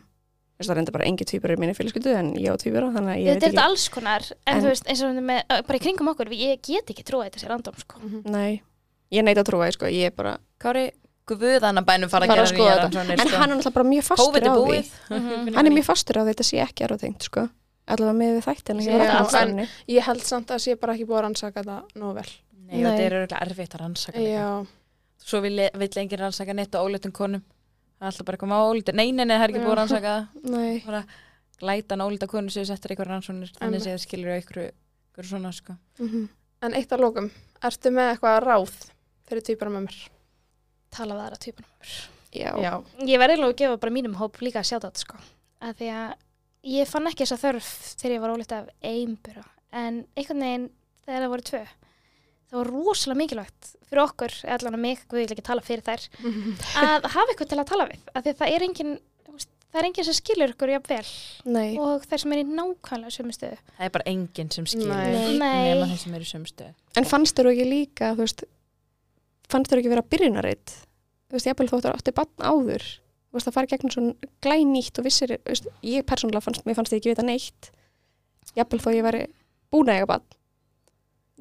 Það reynda bara engi tvíburar í minni fjölskyldu en ég á tvíbura, þannig að ég Þetta er veit þetta ekki. alls konar, en, En- þú veist, eins og með, bara í kringum okkur, ég get ekki trúið að þetta sé random, sko. Mhm. Nei, ég neita að trúa því, sko, ég er bara... Kári, guðana bænum fara að að gera þetta. rannsóknir, En sko. hann er náttúrulega bara mjög fastur COVID á því. búið. Mhm. Hann er mjög fastur á því þetta sé ekki erfa tengt, sko. Allavega með við alls- rannsókninni. Ég held samt að sé bara ekki búið að rannsaka þetta nógu vel. Nei, Nei. þetta er örgulega erfitt að rannsaka líka. Já, Svo vil, vill enginn rannsaka neitt á ólutum konum. Það er alltaf bara eitthvað má ólutum. Nei, nei, nei, það er ekki búið að rannsaka það. Nei. Bara glætan óluta konur sem settur eitthvað rannsóknir. Þannig Einmitt. séð skilur ykkur, ykkur svona, sko. Mhm. en eitt að lókum. Ertu með eitthvað ráð fyrir tvíbara með mér? Tala við aðra tvíbuna. Já. Já. Ég verði alveg að gefa bara mínum hóp líka að sjá þetta, sko. Að því að ég fann ekki þessa þörf þegar ég var ólíkt af einbura. En einhvern veginn, þegar það voru tvö, það var rosalega mikilvægt fyrir okkur, allan að mig, við vil ekki tala fyrir þær, að hafa eitthvað til að tala við. Að því að það er engin, þú veist, það er engin sem skilur ykkur jafn vel Nei. og þær sem er í nákvæmlega sömu stöðu. Það er bara enginn sem skilur. Nei. Nei. Nema þeir sem eru í sömstöð. En fannst þér ekki líka, þú veist, fannst þér ekki vera byrjunaritt? Þú veist, jafnvel þóttur átti bann áður. Þú veist, það fari gegnum svona glænýtt og vissir, þú veist, ég persónulega fannst, mér fannst ég ekki vita neitt. Jafnvel þó ég væri búin að eiga bann.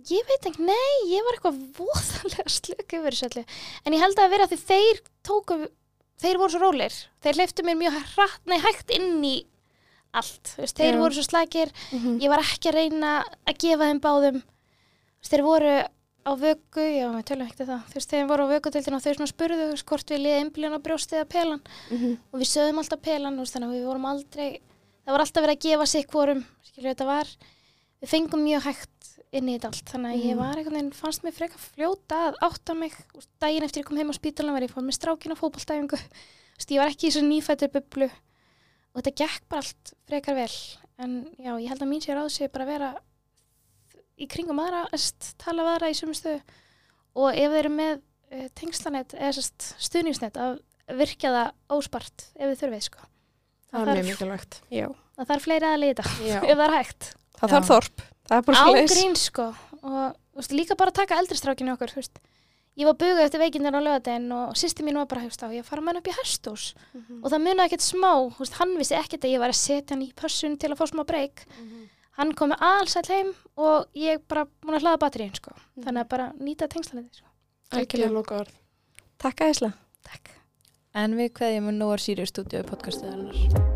Ég veit ekki, nei, ég var eitthvað voðalega slöku yfir þessu öllu. En ég held að vera því þeir tóku, þeir voru svo rólir. Þeir hleyftu mér mjög hratt, nei, hægt inn í allt. Veist, þeir Já. voru svo slækir, Mm ég var ekki að reyna að gefa þeim báðum. Veist, þeir voru á vöku, já, við tölum ekki það. Þú veist, þeir voru á vökudeildin og þau svona spurðu hvort við liðið einblíðan á brjóstið að pelan. -hmm. Og við sögðum alltaf pelan, veist, þannig að við vorum aldrei, það var alltaf verið að gefa sig hvorum, skilur þetta var, við fengum mjög hægt inn í þetta allt, þannig að ég Mhm. var einhvern veginn, fannst mér frekar fljóta að átta mig, veist, daginn eftir ég kom heim á spítalinn var ég fór með strákin á fótboltæfingu, Þú veist, ég var ekki í þessu nýfættur í kringum aðra, þess, tala aðra í sömu stöðu og ef þeir eru með uh, tengslanett eða stuðningsnett að virkja það óspart ef þið þurfið, sko. Það er þarf- mjög mikilvægt. Já. Það þarf fleiri að leita Já. ef það er hægt. Það Já. þarf þorp. Það er bara svo leiðis. Ágrín sko og veist, líka bara taka eldristrákinu okkur þú veist. Ég var bugað eftir veikindin á lögadegin og sýsti mín var bara hefst á ég fara með hann upp í hestús Mhm. og það munaði ekkert smá, veist, hann vissi ekkert að ég var að setja hann í pössun til að fá smá breyk hann kom með allsæll heim og ég bara múin að hlaða batterín sko þannig að bara nýta tengslanið sko. Ekki Algjörlega. loka orð. Takk æðislega. Takk En við kveðjum nú er Sirius stúdíu podcastuðarinnar.